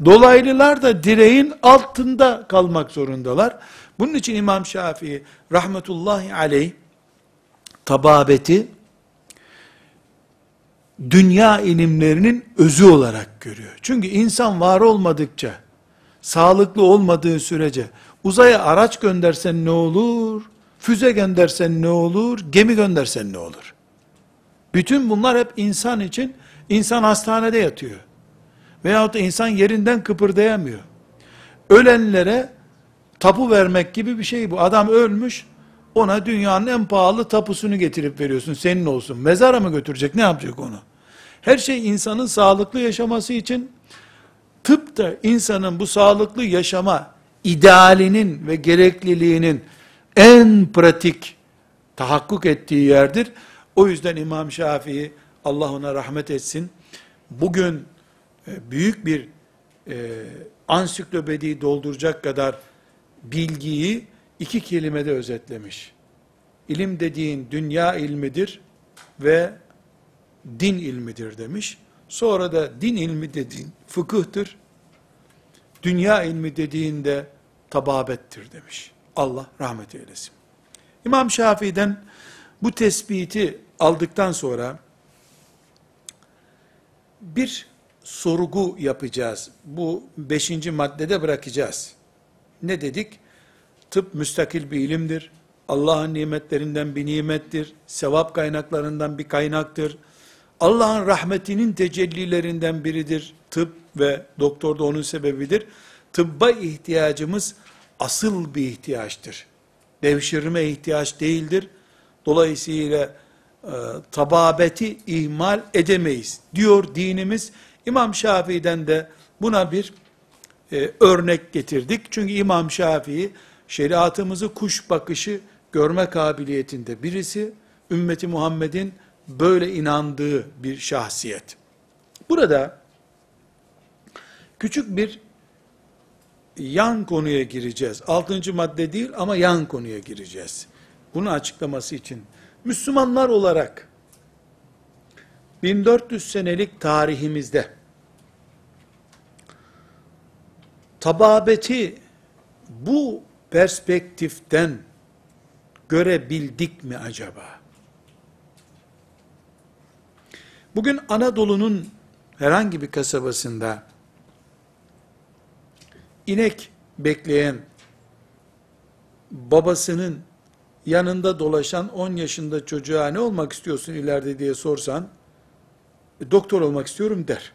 Dolaylılar da direğin altında kalmak zorundalar. Bunun için İmam Şafii rahmetullahi aleyh tababeti dünya ilimlerinin özü olarak görüyor. Çünkü insan var olmadıkça, sağlıklı olmadığı sürece uzaya araç göndersen ne olur? Füze göndersen ne olur? Gemi göndersen ne olur? Bütün bunlar hep insan için, insan hastanede yatıyor. Veyahut da insan yerinden kıpırdayamıyor. Ölenlere tapu vermek gibi bir şey bu. Adam ölmüş, ona dünyanın en pahalı tapusunu getirip veriyorsun, senin olsun. Mezara mı götürecek, ne yapacak onu? Her şey insanın sağlıklı yaşaması için, tıp da insanın bu sağlıklı yaşama idealinin ve gerekliliğinin en pratik tahakkuk ettiği yerdir. O yüzden İmam Şafii, Allah ona rahmet etsin, bugün e, büyük bir e, ansiklopediyi dolduracak kadar bilgiyi iki kelimede özetlemiş. İlim dediğin dünya ilmidir ve din ilmidir demiş. Sonra da din ilmi dediğin fıkıhtır. Dünya ilmi dediğinde tababettir demiş. Allah rahmet eylesin. İmam Şafii'den bu tespiti aldıktan sonra bir sorgu yapacağız. Bu beşinci maddede bırakacağız. Ne dedik? Tıp müstakil bir ilimdir. Allah'ın nimetlerinden bir nimettir. Sevap kaynaklarından bir kaynaktır. Allah'ın rahmetinin tecellilerinden biridir. Tıp ve doktor da onun sebebidir. Tıbba ihtiyacımız asıl bir ihtiyaçtır. Devşirme ihtiyaç değildir. Dolayısıyla e, tababeti ihmal edemeyiz diyor dinimiz. İmam Şafii'den de buna bir e, örnek getirdik. Çünkü İmam Şafii şeriatımızı kuş bakışı görme kabiliyetinde birisi, ümmeti Muhammed'in böyle inandığı bir şahsiyet. Burada küçük bir yan konuya gireceğiz. Altıncı madde değil ama yan konuya gireceğiz. Bunu açıklaması için. Müslümanlar olarak 1400 senelik tarihimizde tababeti bu perspektiften görebildik mi acaba? Bugün Anadolu'nun herhangi bir kasabasında inek bekleyen babasının yanında dolaşan 10 yaşında çocuğa ne olmak istiyorsun ileride diye sorsan e, doktor olmak istiyorum der.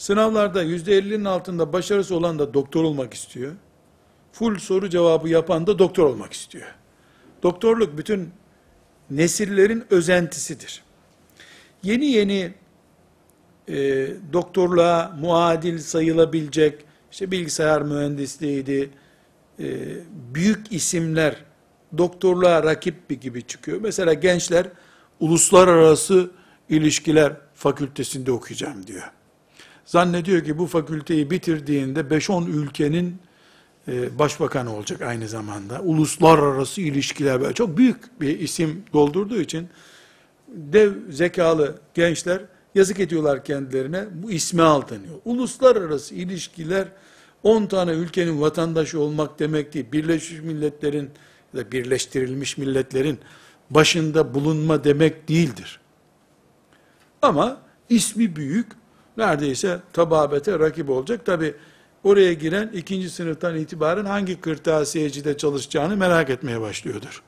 Sınavlarda %50'nin altında başarısı olan da doktor olmak istiyor. Full soru cevabı yapan da doktor olmak istiyor. Doktorluk bütün nesillerin özentisidir. Yeni yeni e, doktorluğa muadil sayılabilecek, işte bilgisayar mühendisliğiydi, e, büyük isimler doktorluğa rakip bir gibi çıkıyor. Mesela gençler uluslararası ilişkiler fakültesinde okuyacağım diyor. Zannediyor ki bu fakülteyi bitirdiğinde 5-10 ülkenin e, başbakanı olacak aynı zamanda. Uluslararası ilişkiler böyle çok büyük bir isim doldurduğu için dev zekalı gençler yazık ediyorlar kendilerine. Bu ismi aldanıyor. Uluslararası ilişkiler 10 tane ülkenin vatandaşı olmak demek değil. Birleşmiş Milletler'in ya da birleştirilmiş milletlerin başında bulunma demek değildir. Ama ismi büyük, neredeyse tababete rakip olacak. Tabi oraya giren ikinci sınıftan itibaren hangi kırtasiyecide çalışacağını merak etmeye başlıyordur.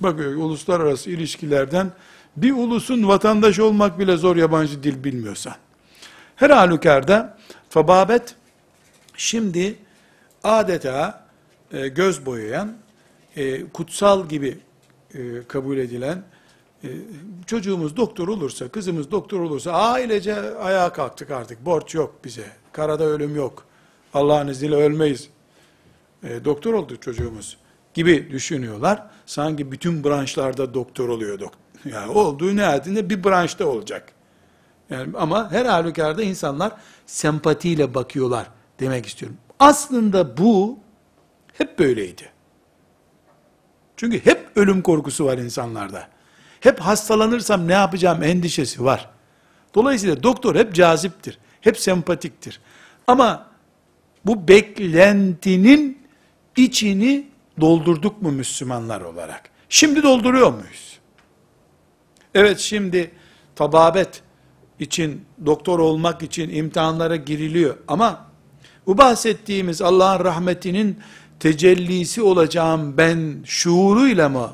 Bakıyor uluslararası ilişkilerden bir ulusun vatandaş olmak bile zor yabancı dil bilmiyorsan. Her halükarda tababet şimdi adeta e, göz boyayan, e, kutsal gibi e, kabul edilen, çocuğumuz doktor olursa, kızımız doktor olursa ailece ayağa kalktık artık, borç yok bize, karada ölüm yok, Allah'ın izniyle ölmeyiz, e, doktor oldu çocuğumuz gibi düşünüyorlar. Sanki bütün branşlarda doktor oluyor doktor. Yani olduğu nihayetinde bir branşta olacak. Yani ama her halükarda insanlar sempatiyle bakıyorlar demek istiyorum. Aslında bu hep böyleydi. Çünkü hep ölüm korkusu var insanlarda. Hep hastalanırsam ne yapacağım endişesi var. Dolayısıyla doktor hep caziptir. Hep sempatiktir. Ama bu beklentinin içini doldurduk mu Müslümanlar olarak? Şimdi dolduruyor muyuz? Evet şimdi tababet için, doktor olmak için imtihanlara giriliyor. Ama bu bahsettiğimiz Allah'ın rahmetinin tecellisi olacağım ben şuuruyla mı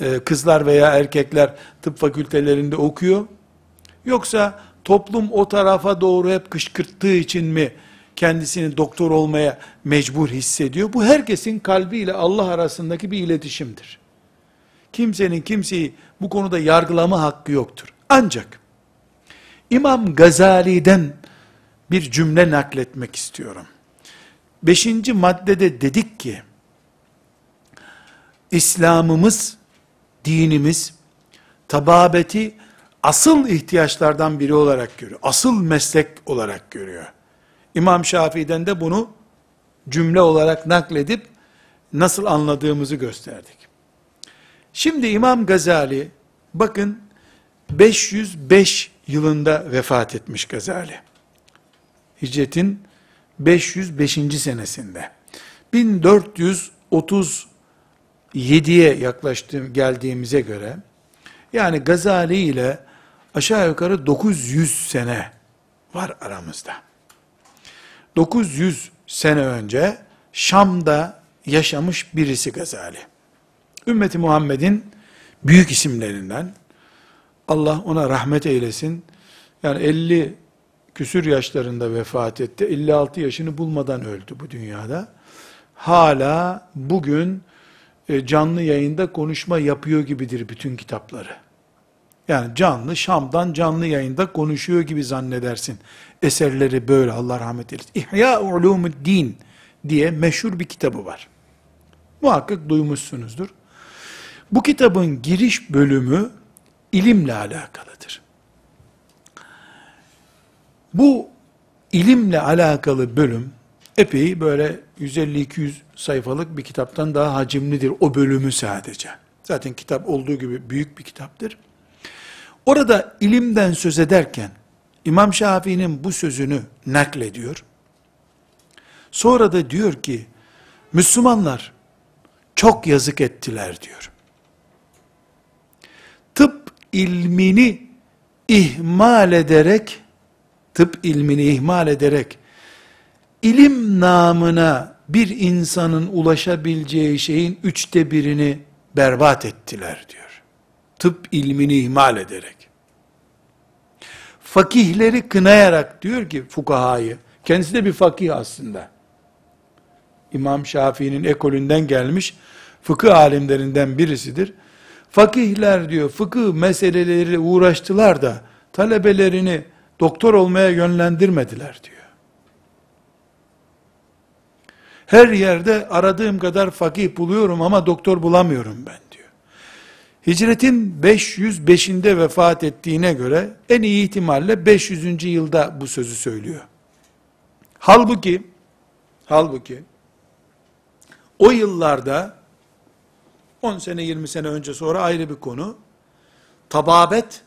e, kızlar veya erkekler tıp fakültelerinde okuyor? Yoksa toplum o tarafa doğru hep kışkırttığı için mi kendisini doktor olmaya mecbur hissediyor? Bu herkesin kalbiyle Allah arasındaki bir iletişimdir. Kimsenin kimseyi bu konuda yargılama hakkı yoktur. Ancak İmam Gazali'den bir cümle nakletmek istiyorum. Beşinci maddede dedik ki, İslam'ımız, dinimiz, tababeti asıl ihtiyaçlardan biri olarak görüyor. Asıl meslek olarak görüyor. İmam Şafii'den de bunu cümle olarak nakledip nasıl anladığımızı gösterdik. Şimdi İmam Gazali bakın 505 yılında vefat etmiş Gazali. Hicretin 505. senesinde. 1437'ye yaklaştığım geldiğimize göre yani Gazali ile aşağı yukarı 900 sene var aramızda. 900 sene önce Şam'da yaşamış birisi Gazali. Ümmeti Muhammed'in büyük isimlerinden, Allah ona rahmet eylesin, yani 50 küsür yaşlarında vefat etti, 56 yaşını bulmadan öldü bu dünyada. Hala bugün canlı yayında konuşma yapıyor gibidir bütün kitapları. Yani canlı, Şam'dan canlı yayında konuşuyor gibi zannedersin. Eserleri böyle, Allah rahmet eylesin. İhya Ulumuddin diye meşhur bir kitabı var. Muhakkak duymuşsunuzdur. Bu kitabın giriş bölümü ilimle alakalıdır. Bu ilimle alakalı bölüm epey böyle 150-200 sayfalık bir kitaptan daha hacimlidir o bölümü sadece. Zaten kitap olduğu gibi büyük bir kitaptır. Orada ilimden söz ederken İmam Şafii'nin bu sözünü naklediyor. Sonra da diyor ki Müslümanlar çok yazık ettiler diyor. Tıp ilmini ihmal ederek tıp ilmini ihmal ederek ilim namına bir insanın ulaşabileceği şeyin üçte birini berbat ettiler diyor tıp ilmini ihmal ederek. Fakihleri kınayarak diyor ki fukahayı, kendisi de bir fakih aslında. İmam Şafii'nin ekolünden gelmiş fıkıh alimlerinden birisidir. Fakihler diyor fıkıh meseleleri uğraştılar da talebelerini doktor olmaya yönlendirmediler diyor. Her yerde aradığım kadar fakih buluyorum ama doktor bulamıyorum ben. Hicretin 505'inde vefat ettiğine göre en iyi ihtimalle 500. yılda bu sözü söylüyor. Halbuki halbuki o yıllarda 10 sene 20 sene önce sonra ayrı bir konu. Tababet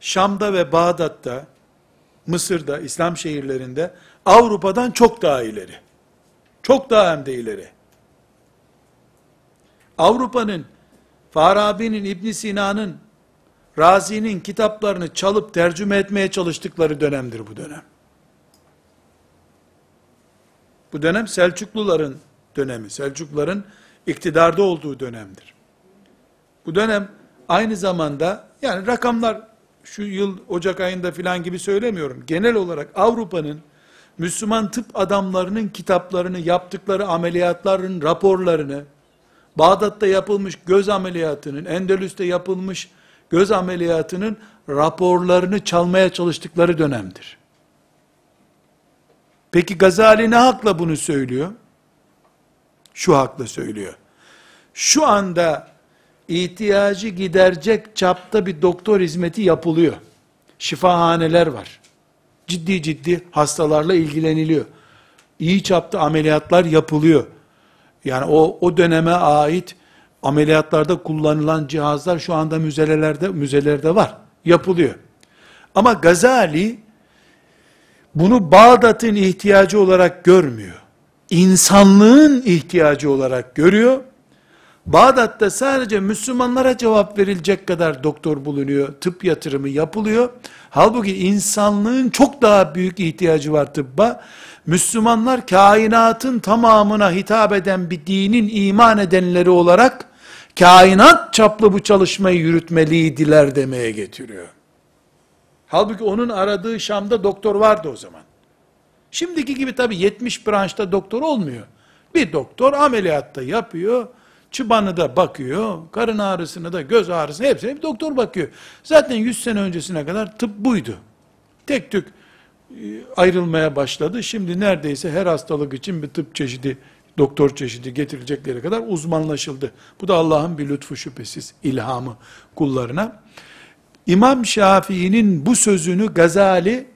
Şam'da ve Bağdat'ta Mısır'da, İslam şehirlerinde Avrupa'dan çok daha ileri. Çok daha hem de ileri. Avrupa'nın Farabi'nin, İbn Sina'nın, Razi'nin kitaplarını çalıp tercüme etmeye çalıştıkları dönemdir bu dönem. Bu dönem Selçukluların dönemi, Selçukluların iktidarda olduğu dönemdir. Bu dönem aynı zamanda, yani rakamlar şu yıl Ocak ayında filan gibi söylemiyorum. Genel olarak Avrupa'nın Müslüman tıp adamlarının kitaplarını, yaptıkları ameliyatların raporlarını, Bağdat'ta yapılmış göz ameliyatının, Endülüs'te yapılmış göz ameliyatının raporlarını çalmaya çalıştıkları dönemdir. Peki Gazali ne hakla bunu söylüyor? şu hakla söylüyor. Şu anda ihtiyacı giderecek çapta bir doktor hizmeti yapılıyor. Şifahaneler var. Ciddi ciddi hastalarla ilgileniliyor. İyi çapta ameliyatlar yapılıyor. Yani o, o döneme ait ameliyatlarda kullanılan cihazlar şu anda müzelelerde, müzelerde var. Yapılıyor. Ama Gazali bunu Bağdat'ın ihtiyacı olarak görmüyor. İnsanlığın ihtiyacı olarak görüyor. Bağdat'ta sadece Müslümanlara cevap verilecek kadar doktor bulunuyor, tıp yatırımı yapılıyor. Halbuki insanlığın çok daha büyük ihtiyacı var tıbba. Müslümanlar kainatın tamamına hitap eden bir dinin iman edenleri olarak kainat çaplı bu çalışmayı yürütmeliydiler demeye getiriyor. Halbuki onun aradığı Şam'da doktor vardı o zaman. Şimdiki gibi tabi 70 branşta doktor olmuyor. Bir doktor ameliyatta yapıyor, çıbanı da bakıyor, karın ağrısını da göz ağrısını hepsine bir doktor bakıyor. Zaten 100 sene öncesine kadar tıp buydu. Tek tük e, ayrılmaya başladı. Şimdi neredeyse her hastalık için bir tıp çeşidi, doktor çeşidi getirilecekleri kadar uzmanlaşıldı. Bu da Allah'ın bir lütfu şüphesiz ilhamı kullarına. İmam Şafii'nin bu sözünü Gazali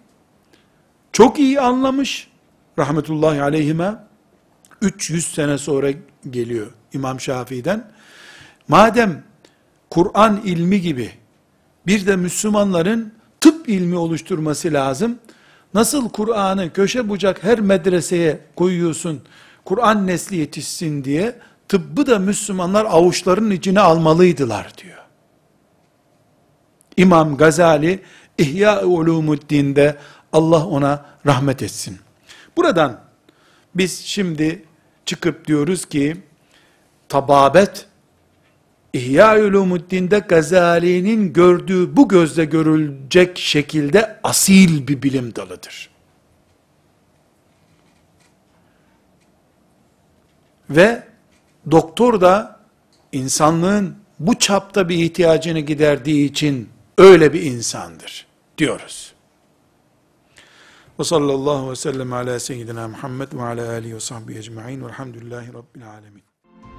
çok iyi anlamış. Rahmetullahi aleyhime 300 sene sonra geliyor İmam Şafii'den. Madem Kur'an ilmi gibi bir de Müslümanların tıp ilmi oluşturması lazım. Nasıl Kur'an'ı köşe bucak her medreseye koyuyorsun, Kur'an nesli yetişsin diye, tıbbı da Müslümanlar avuçlarının içine almalıydılar diyor. İmam Gazali İhya Ulumuddin'de Allah ona rahmet etsin. Buradan biz şimdi çıkıp diyoruz ki tababet İhya Ulumuddin'de Gazali'nin gördüğü bu gözle görülecek şekilde asil bir bilim dalıdır. Ve doktor da insanlığın bu çapta bir ihtiyacını giderdiği için öyle bir insandır diyoruz. Ve sallallahu ve sellem ala seyyidina Muhammed ve ala alihi ve sahbihi ecma'in velhamdülillahi rabbil alemin.